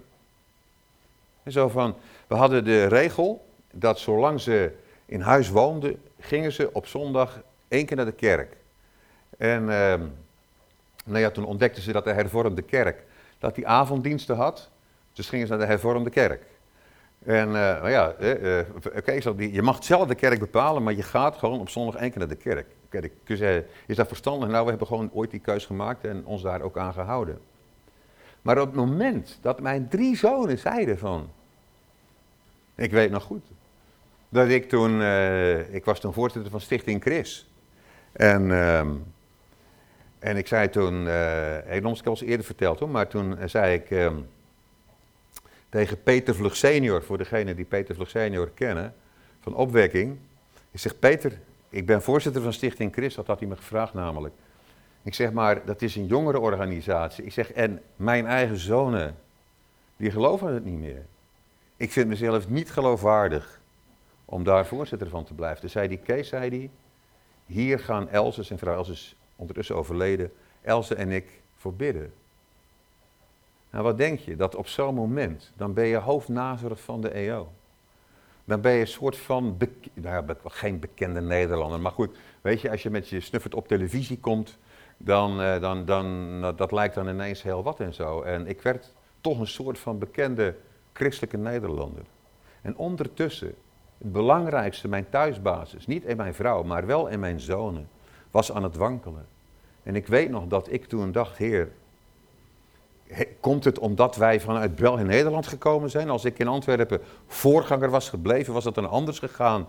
En zo van, we hadden de regel dat zolang ze in huis woonden, gingen ze op zondag één keer naar de kerk. En uh, nou ja, toen ontdekten ze dat de hervormde kerk, dat die avonddiensten had. Dus gingen ze naar de hervormde kerk. En uh, nou ja, uh, je mag zelf de kerk bepalen, maar je gaat gewoon op zondag één keer naar de kerk. Is dat verstandig? Nou, we hebben gewoon ooit die keus gemaakt en ons daar ook aan gehouden. Maar op het moment dat mijn drie zonen zeiden van, ik weet nog goed, dat ik toen, uh, ik was toen voorzitter van Stichting Chris. En, uh, en ik zei toen, uh, ik heb al eerder verteld hoor, maar toen zei ik uh, tegen Peter Vlug senior, voor degene die Peter Vlug senior kennen, van opwekking. Ik zeg, Peter, ik ben voorzitter van Stichting Chris, dat had hij me gevraagd namelijk. Ik zeg maar, dat is een jongerenorganisatie. Ik zeg, en mijn eigen zonen, die geloven het niet meer. Ik vind mezelf niet geloofwaardig om daar voorzitter van te blijven. Dus zei die Kees, zei die, hier gaan Elses en vrouw Els is ondertussen overleden, Else en ik voor bidden. Nou, wat denk je? Dat op zo'n moment, dan ben je hoofdnazorg van de EO. Dan ben je een soort van, nou ja, geen bekende Nederlander, maar goed, weet je, als je met je snuffert op televisie komt, dan, uh, dan, dan, nou, dat lijkt dan ineens heel wat en zo. En ik werd toch een soort van bekende christelijke Nederlander. En ondertussen, het belangrijkste, mijn thuisbasis, niet in mijn vrouw, maar wel in mijn zonen, was aan het wankelen. En ik weet nog dat ik toen dacht, heer, komt het omdat wij vanuit België Nederland gekomen zijn? Als ik in Antwerpen voorganger was gebleven, was het dan anders gegaan?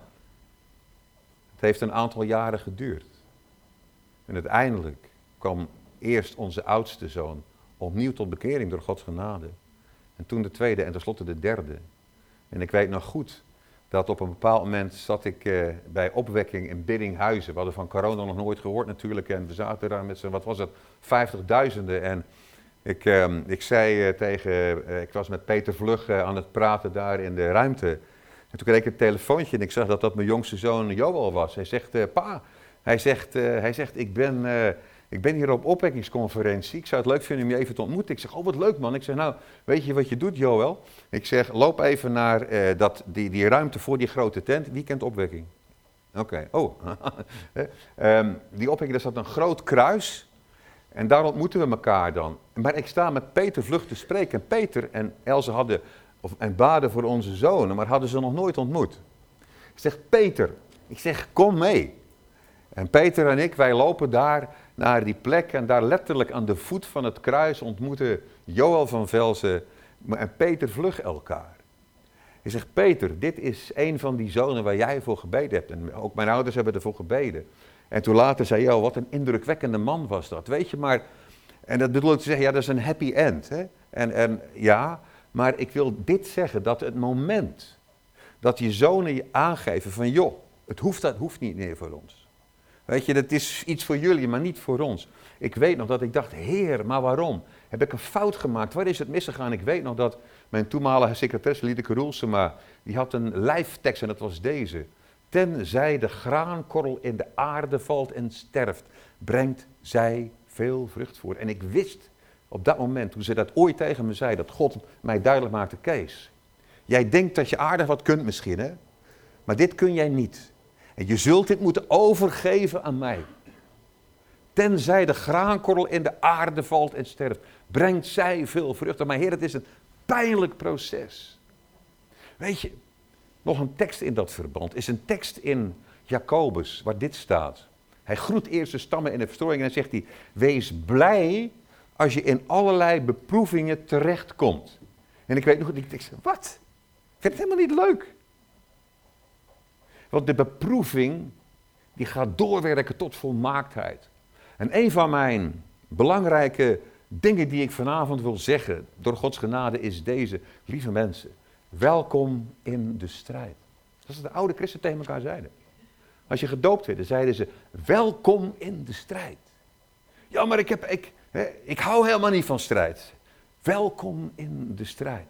Het heeft een aantal jaren geduurd. En uiteindelijk kwam eerst onze oudste zoon opnieuw tot bekering door Gods genade. En toen de tweede en tenslotte de derde. En ik weet nog goed dat op een bepaald moment zat ik eh, bij opwekking in Biddinghuizen. We hadden van corona nog nooit gehoord natuurlijk. En we zaten daar met z'n, wat was het, vijftigduizenden. En ik, uh, ik zei uh, tegen, uh, ik was met Peter Vlug aan het praten daar in de ruimte. En toen kreeg ik een telefoontje en ik zag dat dat mijn jongste zoon Joel was. Hij zegt, pa, hij zegt, hij zegt ik ben ik ben hier op opwekkingsconferentie. Ik zou het leuk vinden om je even te ontmoeten. Ik zeg, oh wat leuk man. Ik zeg, nou, weet je wat je doet, Joël? Ik zeg, loop even naar uh, dat, die, die ruimte voor die grote tent. Wie kent opwekking? Oké, oh. um, die opwekking, daar staat een groot kruis. En daar ontmoeten we elkaar dan. Maar ik sta met Peter vlug te spreken. En Peter en Else hadden, of, en baden voor onze zonen, maar hadden ze nog nooit ontmoet. Ik zeg, Peter, ik zeg, kom mee. En Peter en ik, wij lopen daar naar die plek en daar letterlijk aan de voet van het kruis ontmoeten Joel van Velzen en Peter Vlug elkaar. Hij zegt, Peter, dit is een van die zonen waar jij voor gebeden hebt. En ook mijn ouders hebben ervoor gebeden. En toen later zei oh, wat een indrukwekkende man was dat. Weet je, maar, en dat bedoel ik te zeggen, ja, dat is een happy end. Hè? En, en ja, maar ik wil dit zeggen, dat het moment dat je zonen je aangeven van, joh, het hoeft, dat hoeft niet meer voor ons. Weet je, dat is iets voor jullie, maar niet voor ons. Ik weet nog dat ik dacht, heer, maar waarom? Heb ik een fout gemaakt? Waar is het misgegaan? Ik weet nog dat mijn toenmalige secretaresse, Liedeke Roelsema, die had een lijftekst en dat was deze. Tenzij de graankorrel in de aarde valt en sterft, brengt zij veel vrucht voor. En ik wist op dat moment, toen ze dat ooit tegen me zei, dat God mij duidelijk maakte, Kees, jij denkt dat je aardig wat kunt misschien, hè? Maar dit kun jij niet. Je zult dit moeten overgeven aan mij. Tenzij de graankorrel in de aarde valt en sterft, brengt zij veel vruchten. Maar Heer, het is een pijnlijk proces. Weet je, nog een tekst in dat verband is een tekst in Jacobus, waar dit staat. Hij groet eerst de stammen in de verstrooiing en dan zegt hij: Wees blij als je in allerlei beproevingen terechtkomt. En ik weet nog, ik zeg: Wat? Ik vind het helemaal niet leuk. Want de beproeving, die gaat doorwerken tot volmaaktheid. En een van mijn belangrijke dingen die ik vanavond wil zeggen, door Gods genade, is deze. Lieve mensen, welkom in de strijd. Dat is wat de oude christen tegen elkaar zeiden. Als je gedoopt werd, zeiden ze, welkom in de strijd. Ja, maar ik, heb, ik, ik hou helemaal niet van strijd. Welkom in de strijd.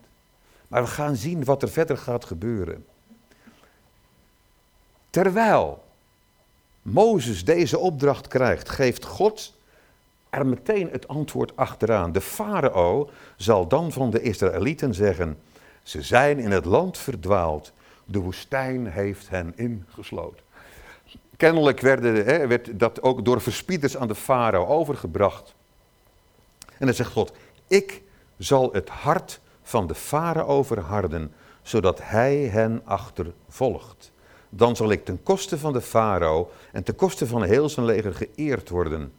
Maar we gaan zien wat er verder gaat gebeuren. Terwijl Mozes deze opdracht krijgt, geeft God er meteen het antwoord achteraan. De farao zal dan van de Israëlieten zeggen: Ze zijn in het land verdwaald, de woestijn heeft hen ingesloten. Kennelijk hè, werd dat ook door verspieders aan de farao overgebracht. En dan zegt God: Ik zal het hart van de farao verharden, zodat hij hen achtervolgt dan zal ik ten koste van de farao en ten koste van heel zijn leger geëerd worden,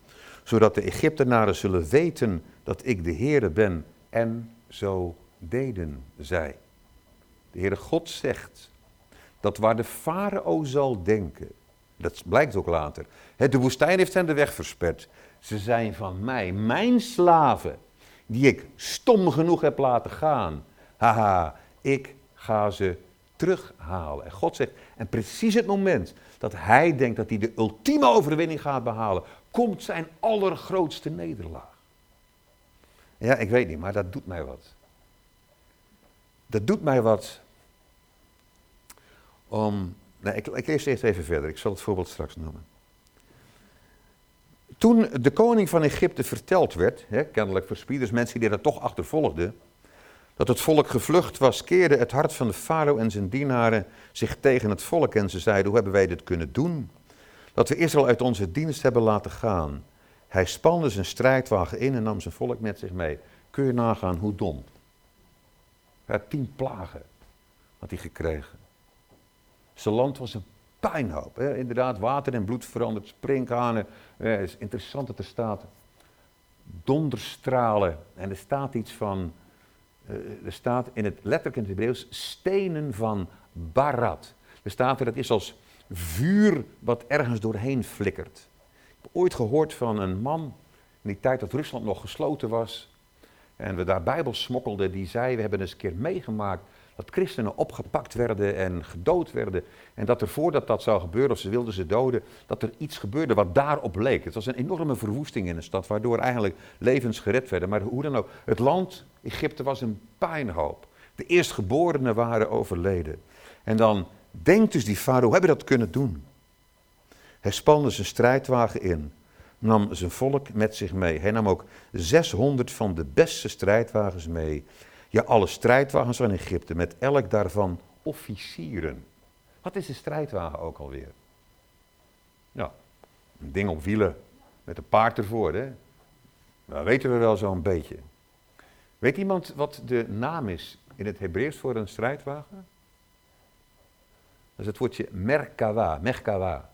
zodat de Egyptenaren zullen weten dat ik de Heere ben. En zo deden zij. De Heere God zegt dat waar de farao zal denken, dat blijkt ook later, de woestijn heeft hen de weg versperd. Ze zijn van mij, mijn slaven, die ik stom genoeg heb laten gaan. Haha, ik ga ze terughalen. En God zegt, en precies het moment dat hij denkt dat hij de ultieme overwinning gaat behalen, komt zijn allergrootste nederlaag. Ja, ik weet niet, maar dat doet mij wat. Dat doet mij wat om. Nee, ik, ik lees eerst even verder, ik zal het voorbeeld straks noemen. Toen de koning van Egypte verteld werd, hè, kennelijk verspieders, mensen die dat toch achtervolgden, dat het volk gevlucht was, keerde het hart van de farao en zijn dienaren zich tegen het volk en ze zeiden, hoe hebben wij dit kunnen doen? Dat we Israël uit onze dienst hebben laten gaan. Hij spande zijn strijdwagen in en nam zijn volk met zich mee. Kun je nagaan hoe dom? Had tien plagen had hij gekregen. Zijn land was een pijnhoop. Hè? Inderdaad, water en bloed veranderd, sprinkhanen. Het is interessant dat er staat donderstralen. En er staat iets van er staat in het letterlijk in het Hebreeuws stenen van barat. Er staat er, dat is als vuur wat ergens doorheen flikkert. Ik heb ooit gehoord van een man, in die tijd dat Rusland nog gesloten was, en we daar Bijbels smokkelden, die zei, we hebben eens een keer meegemaakt dat christenen opgepakt werden en gedood werden. En dat er voordat dat zou gebeuren, of ze wilden ze doden, dat er iets gebeurde wat daarop leek. Het was een enorme verwoesting in de stad, waardoor eigenlijk levens gered werden. Maar hoe dan ook, het land Egypte was een pijnhoop. De eerstgeborenen waren overleden. En dan denkt dus die farao, hebben dat kunnen doen? Hij spande zijn strijdwagen in, nam zijn volk met zich mee. Hij nam ook 600 van de beste strijdwagens mee ja, alle strijdwagens van Egypte, met elk daarvan officieren. Wat is een strijdwagen ook alweer? Ja, een ding op wielen met een paard ervoor, hè? Dat weten we wel zo'n beetje. Weet iemand wat de naam is in het Hebreeuws voor een strijdwagen? Dat is het woordje Merkawa, Merkawa.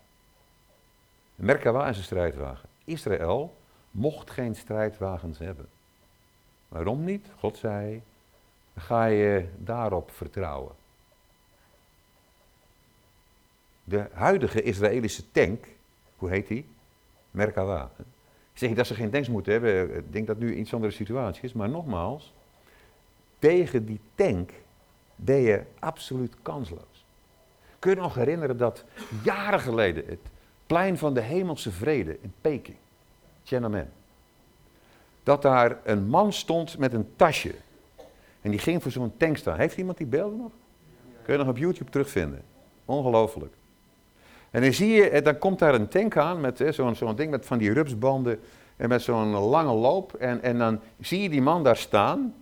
Merkawa is een strijdwagen. Israël mocht geen strijdwagens hebben. Waarom niet? God zei, ga je daarop vertrouwen. De huidige Israëlische tank, Hoe heet die? Merkava. Zeg ik dat ze geen tanks moeten hebben, ik denk dat nu iets andere situatie is, maar nogmaals, tegen die tank ben je absoluut kansloos. Kun je nog herinneren dat jaren geleden het plein van de hemelse vrede in Peking, Tiananmen, dat daar een man stond met een tasje en die ging voor zo'n tank staan. Heeft iemand die beelden nog? Kun je nog op YouTube terugvinden. Ongelooflijk. En dan zie je, dan komt daar een tank aan met zo'n zo'n ding met van die rupsbanden en met zo'n lange loop. En, en dan zie je die man daar staan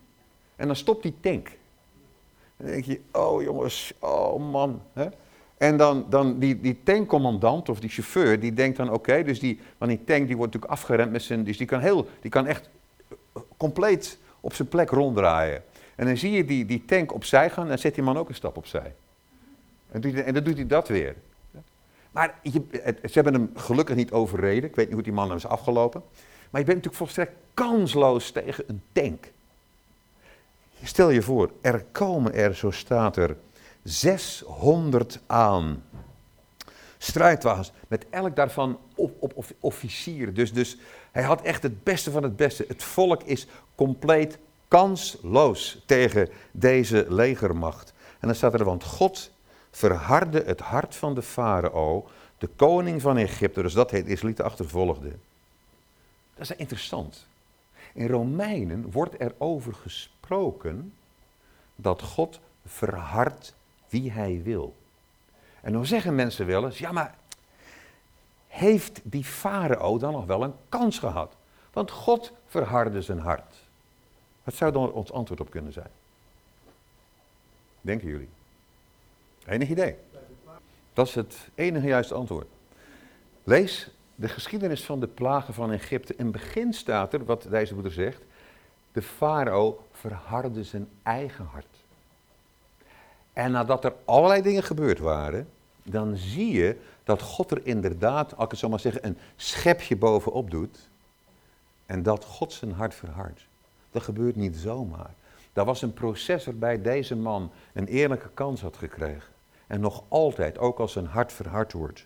en dan stopt die tank. En dan denk je, oh jongens, oh man. Hè? En dan, dan die, die tankcommandant of die chauffeur, die denkt dan oké, dus die, want die tank die wordt natuurlijk afgeremd met zijn, dus die kan, heel, die kan echt compleet op zijn plek ronddraaien. En dan zie je die, die tank opzij gaan en dan zet die man ook een stap opzij. En, en dan doet hij dat weer. Maar je, ze hebben hem gelukkig niet overreden. Ik weet niet hoe die man is afgelopen. Maar je bent natuurlijk volstrekt kansloos tegen een tank. Stel je voor, er komen er, zo staat er, 600 aan. Strijdwagens, met elk daarvan op, op, officieren. Dus, dus hij had echt het beste van het beste. Het volk is compleet kansloos tegen deze legermacht. En dan staat er, want God verhardde het hart van de farao, de koning van Egypte, dus dat heet Israëlieten achtervolgde. Dat is interessant. In Romeinen wordt er over gesproken dat God verhardt wie hij wil. En dan zeggen mensen wel eens, ja maar heeft die farao dan nog wel een kans gehad? Want God verhardde zijn hart. Wat zou dan ons antwoord op kunnen zijn? Denken jullie? Enig idee? Dat is het enige juiste antwoord. Lees de geschiedenis van de plagen van Egypte. In begin staat er, wat deze broeder zegt, de farao verhardde zijn eigen hart. En nadat er allerlei dingen gebeurd waren, dan zie je dat God er inderdaad, als ik het zo maar zeggen, een schepje bovenop doet. En dat God zijn hart verhardt. Dat gebeurt niet zomaar. Daar was een proces waarbij deze man een eerlijke kans had gekregen. En nog altijd, ook als zijn hart verhard wordt.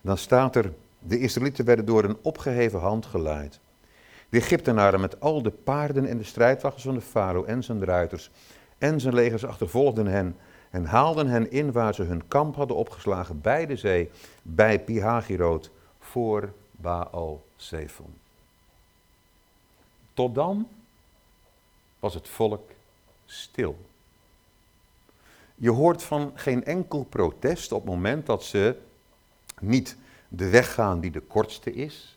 Dan staat er, de Israëlieten werden door een opgeheven hand geleid. De Egyptenaren met al de paarden en de strijdwagens van de farao en zijn ruiters en zijn legers achtervolgden hen en haalden hen in waar ze hun kamp hadden opgeslagen bij de zee, bij Pihagiroot, voor Baal Zephon. Tot dan was het volk stil. Je hoort van geen enkel protest op het moment dat ze niet de weg gaan die de kortste is.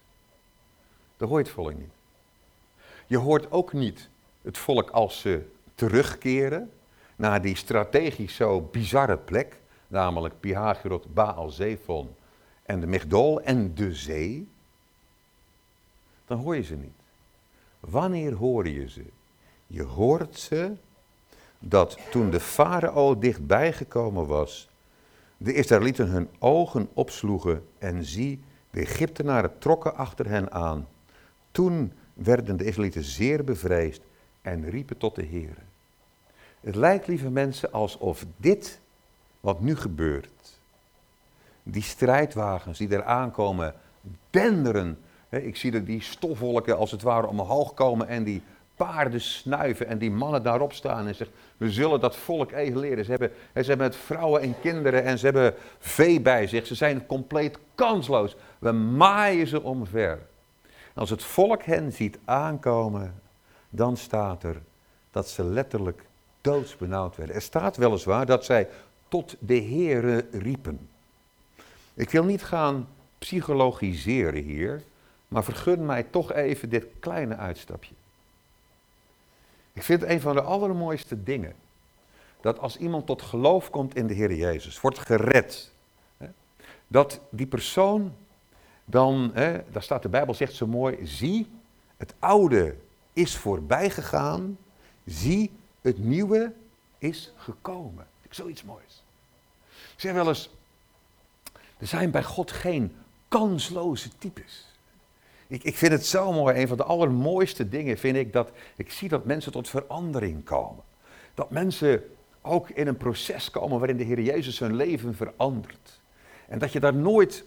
Dat hoort het volk niet. Je hoort ook niet het volk als ze terugkeren naar die strategisch zo bizarre plek, namelijk Pihagirot, Baal Zephon en de Migdol en de zee. Dan hoor je ze niet. Wanneer hoor je ze? Je hoort ze dat toen de farao dichtbij gekomen was, de Israëlieten hun ogen opsloegen en zie, de Egyptenaren trokken achter hen aan. Toen werden de Israëlieten zeer bevreesd en riepen tot de Heer. Het lijkt, lieve mensen, alsof dit, wat nu gebeurt, die strijdwagens die er aankomen, denderen. Ik zie die stofwolken als het ware omhoog komen en die paarden snuiven en die mannen daarop staan en zeggen, we zullen dat volk even leren. Ze hebben, ze hebben het vrouwen en kinderen en ze hebben vee bij zich. Ze zijn compleet kansloos. We maaien ze omver. als het volk hen ziet aankomen, dan staat er dat ze letterlijk doodsbenauwd werden. Er staat weliswaar dat zij tot de Heere riepen. Ik wil niet gaan psychologiseren hier, maar vergun mij toch even dit kleine uitstapje. Ik vind het een van de allermooiste dingen. Dat als iemand tot geloof komt in de Heer Jezus, wordt gered. Hè, dat die persoon dan, hè, daar staat de Bijbel zegt zo mooi, zie, het oude is voorbij gegaan, zie, het nieuwe is gekomen. Zoiets moois. Ik zeg wel eens, er zijn bij God geen kansloze types. Ik, ik vind het zo mooi, een van de allermooiste dingen vind ik dat ik zie dat mensen tot verandering komen. Dat mensen ook in een proces komen waarin de Heer Jezus hun leven verandert. En dat je daar nooit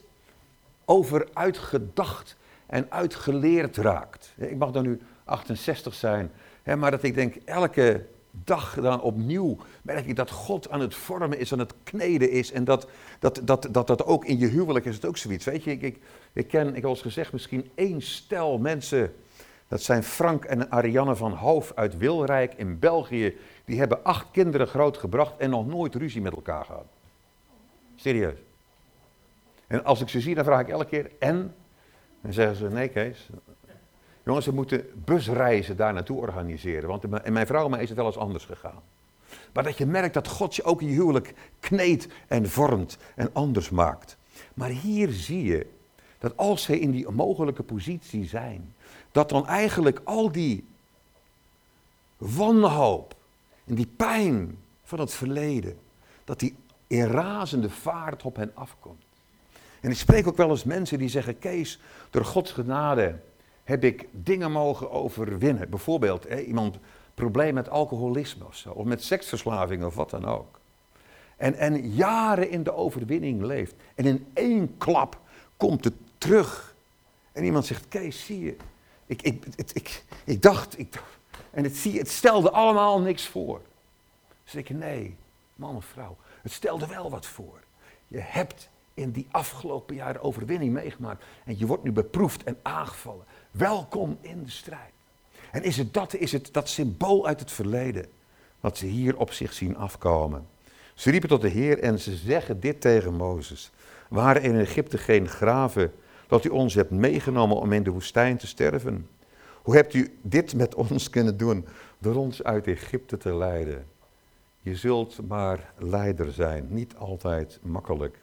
over uitgedacht en uitgeleerd raakt. Ik mag dan nu 68 zijn, maar dat ik denk elke dag dan opnieuw merk ik dat God aan het vormen is, aan het kneden is. En dat dat, dat, dat, dat ook in je huwelijk is het ook zoiets. Weet je, ik, ik, ik ken, ik heb al eens gezegd, misschien één stel mensen. Dat zijn Frank en Ariane van Hoof uit Wilrijk in België. Die hebben acht kinderen grootgebracht en nog nooit ruzie met elkaar gehad. Serieus. En als ik ze zie, dan vraag ik elke keer, en? Dan zeggen ze, nee Kees. Jongens, we moeten busreizen daar naartoe organiseren. Want in mijn vrouw mij is het wel eens anders gegaan. Maar dat je merkt dat God je ook in je huwelijk kneedt en vormt en anders maakt. Maar hier zie je dat als ze in die mogelijke positie zijn, dat dan eigenlijk al die wanhoop en die pijn van het verleden, dat die in razende vaart op hen afkomt. En ik spreek ook wel eens mensen die zeggen, Kees, door Gods genade heb ik dingen mogen overwinnen. Bijvoorbeeld hè, iemand probleem met alcoholisme of zo, of met seksverslaving of wat dan ook. En, en jaren in de overwinning leeft. En in één klap komt het terug. En iemand zegt, Kees, zie je, ik, ik, ik, ik, ik dacht, ik, en het, zie, het stelde allemaal niks voor. Dus ik, nee, man of vrouw, het stelde wel wat voor. Je hebt in die afgelopen jaren overwinning meegemaakt. En je wordt nu beproefd en aangevallen. Welkom in de strijd. En is het dat, is het dat symbool uit het verleden, wat ze hier op zich zien afkomen. Ze riepen tot de Heer en ze zeggen dit tegen Mozes. Waren in Egypte geen graven dat u ons hebt meegenomen om in de woestijn te sterven? Hoe hebt u dit met ons kunnen doen door ons uit Egypte te leiden? Je zult maar leider zijn, niet altijd makkelijk.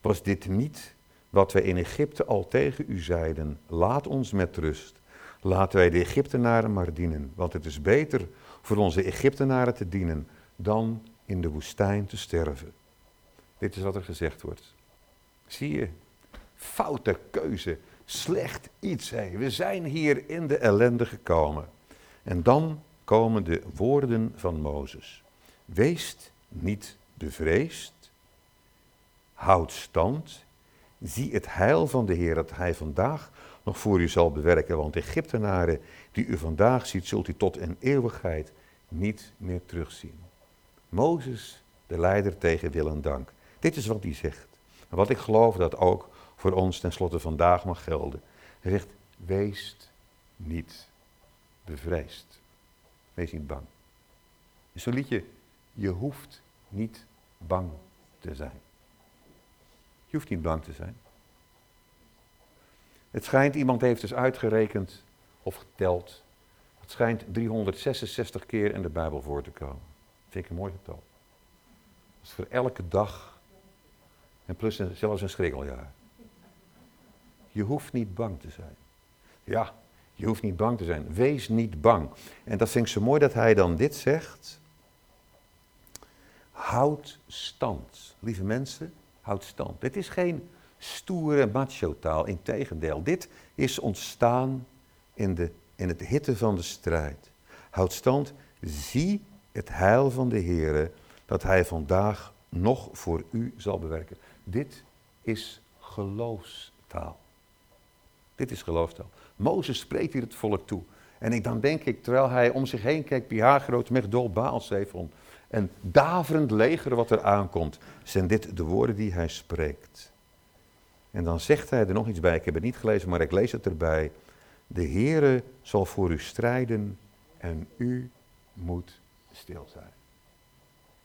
Was dit niet wat wij in Egypte al tegen u zeiden? Laat ons met rust. Laten wij de Egyptenaren maar dienen, want het is beter voor onze Egyptenaren te dienen dan in de woestijn te sterven. Dit is wat er gezegd wordt. Zie je, foute keuze, slecht iets. We zijn hier in de ellende gekomen. En dan komen de woorden van Mozes. Wees niet bevreesd, houd stand, zie het heil van de Heer dat Hij vandaag nog voor u zal bewerken. Want Egyptenaren die u vandaag ziet, zult u tot een eeuwigheid niet meer terugzien. Mozes, de leider tegen wil en dank. Dit is wat hij zegt. En wat ik geloof dat ook voor ons tenslotte vandaag mag gelden. Hij zegt, wees niet bevreesd. Wees niet bang. Is zo'n liedje, je hoeft niet bang te zijn. Je hoeft niet bang te zijn. Het schijnt, iemand heeft dus uitgerekend of geteld. Het schijnt 366 keer in de Bijbel voor te komen. Dat vind ik een mooi getal. Dat is voor elke dag. En plus zelfs een schrikkeljaar. Je hoeft niet bang te zijn. Ja, je hoeft niet bang te zijn. Wees niet bang. En dat vind ik zo mooi dat hij dan dit zegt. Houd stand. Lieve mensen, houd stand. Dit is geen stoere macho-taal. Integendeel, dit is ontstaan in, de, in het hitte van de strijd. Houd stand, zie het heil van de Heer, dat Hij vandaag nog voor u zal bewerken. Dit is geloofstaal. Dit is geloofstaal. Mozes spreekt hier het volk toe. En ik, dan denk ik, terwijl hij om zich heen kijkt, Pihar, groot Megdol, Baal, Zephon, en daverend leger wat er aankomt, zijn dit de woorden die hij spreekt. En dan zegt hij er nog iets bij, ik heb het niet gelezen, maar ik lees het erbij. De Heere zal voor u strijden en u moet stil zijn.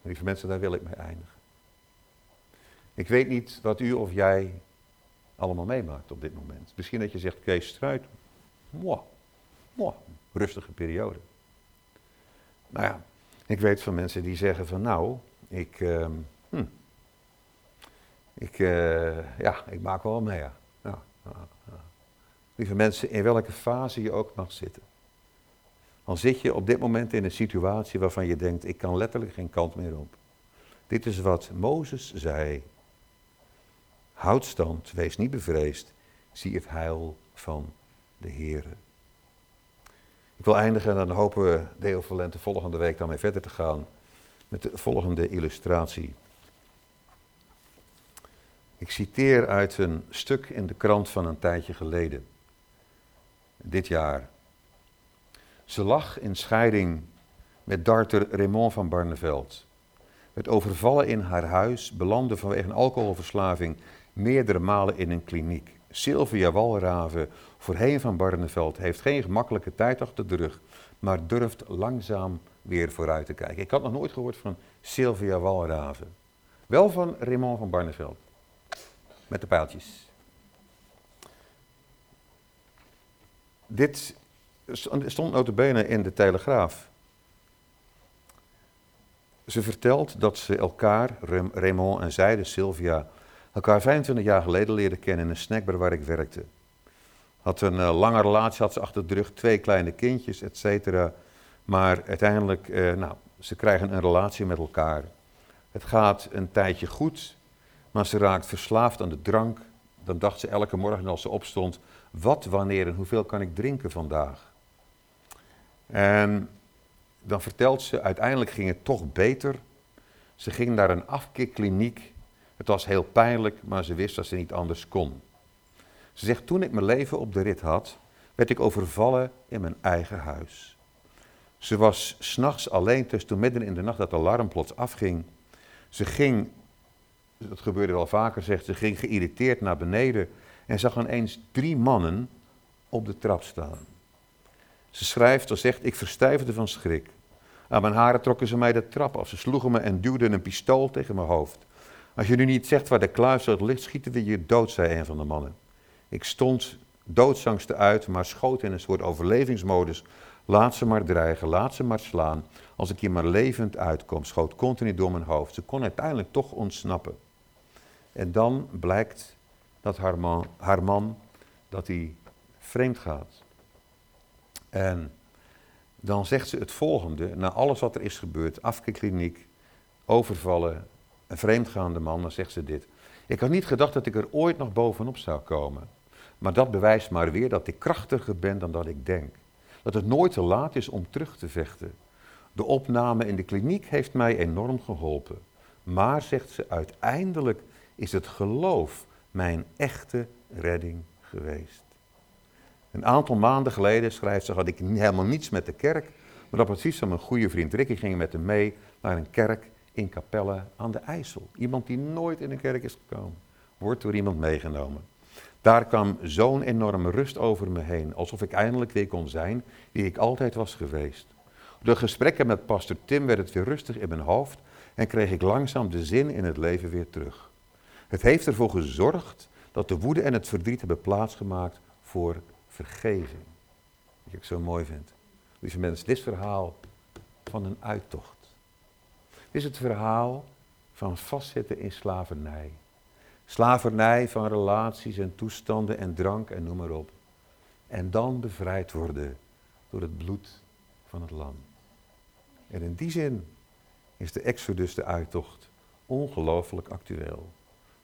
Lieve mensen, daar wil ik mee eindigen. Ik weet niet wat u of jij allemaal meemaakt op dit moment. Misschien dat je zegt, Kees strijd, moi, moi, rustige periode. Nou ja, ik weet van mensen die zeggen van nou, ik, uh, hm, ik, uh, ja, ik maak wel mee. Ja. Ja. Lieve mensen, in welke fase je ook mag zitten. Dan zit je op dit moment in een situatie waarvan je denkt, ik kan letterlijk geen kant meer op. Dit is wat Mozes zei. Houd stand, wees niet bevreesd, zie het heil van de Heer. Ik wil eindigen en dan hopen we Deo Valente volgende week dan weer verder te gaan met de volgende illustratie. Ik citeer uit een stuk in de krant van een tijdje geleden. Dit jaar. Ze lag in scheiding met darter Raymond van Barneveld. Werd overvallen in haar huis, belandde vanwege een alcoholverslaving meerdere malen in een kliniek. Sylvia Walraven, voorheen van Barneveld, heeft geen gemakkelijke tijd achter de rug, maar durft langzaam weer vooruit te kijken. Ik had nog nooit gehoord van Sylvia Walraven. Wel van Raymond van Barneveld. Met de pijltjes. Dit stond notabene in de Telegraaf. Ze vertelt dat ze elkaar, Raymond en zij, de Sylvia, elkaar 25 jaar geleden leerden kennen in een snackbar waar ik werkte. Had een uh, lange relatie, had ze achter de rug, twee kleine kindjes, et cetera. Maar uiteindelijk, uh, nou, ze krijgen een relatie met elkaar. Het gaat een tijdje goed, maar ze raakt verslaafd aan de drank. Dan dacht ze elke morgen als ze opstond, wat, wanneer en hoeveel kan ik drinken vandaag? En dan vertelt ze, uiteindelijk ging het toch beter. Ze ging naar een afkikkliniek. Het was heel pijnlijk, maar ze wist dat ze niet anders kon. Ze zegt, toen ik mijn leven op de rit had, werd ik overvallen in mijn eigen huis. Ze was s'nachts alleen, dus midden in de nacht dat alarm plots afging. Ze ging, dat gebeurde wel vaker, zegt ze, ging geïrriteerd naar beneden en zag ineens drie mannen op de trap staan. Ze schrijft of zegt, ik verstijfde van schrik. Aan mijn haren trokken ze mij de trap af. Ze sloegen me en duwden een pistool tegen mijn hoofd. Als je nu niet zegt waar de kluis ligt, schieten we je dood, zei een van de mannen. Ik stond doodsangsten uit, maar schoot in een soort overlevingsmodus. Laat ze maar dreigen, laat ze maar slaan. Als ik hier maar levend uitkom, schoot continu door mijn hoofd. Ze kon uiteindelijk toch ontsnappen. En dan blijkt dat haar man, haar man dat hij vreemd gaat. En dan zegt ze het volgende, na alles wat er is gebeurd, afkeerkliniek, overvallen, een vreemdgaande man, dan zegt ze dit. Ik had niet gedacht dat ik er ooit nog bovenop zou komen. Maar dat bewijst maar weer dat ik krachtiger ben dan dat ik denk. Dat het nooit te laat is om terug te vechten. De opname in de kliniek heeft mij enorm geholpen. Maar, zegt ze, uiteindelijk is het geloof mijn echte redding geweest. Een aantal maanden geleden, schrijft ze, had ik helemaal niets met de kerk. Maar dat precies van mijn goede vriend Ricky ging met hem mee naar een kerk in Capelle aan de IJssel. Iemand die nooit in een kerk is gekomen, wordt door iemand meegenomen. Daar kwam zo'n enorme rust over me heen, alsof ik eindelijk weer kon zijn wie ik altijd was geweest. Door gesprekken met pastor Tim werd het weer rustig in mijn hoofd en kreeg ik langzaam de zin in het leven weer terug. Het heeft ervoor gezorgd dat de woede en het verdriet hebben plaatsgemaakt voor vergeving. Wat ik zo mooi vind. Lieve mensen, dit verhaal van een uittocht. Is het verhaal van vastzitten in slavernij. Slavernij van relaties en toestanden en drank en noem maar op. En dan bevrijd worden door het bloed van het lam. En in die zin is de Exodus, de uittocht, ongelooflijk actueel.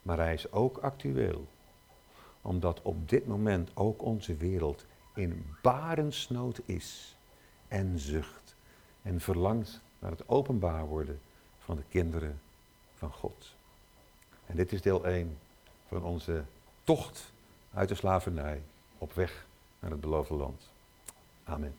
Maar hij is ook actueel omdat op dit moment ook onze wereld in barensnood is en zucht en verlangt naar het openbaar worden van de kinderen van God. En dit is deel 1 van onze tocht uit de slavernij op weg naar het beloofde land. Amen.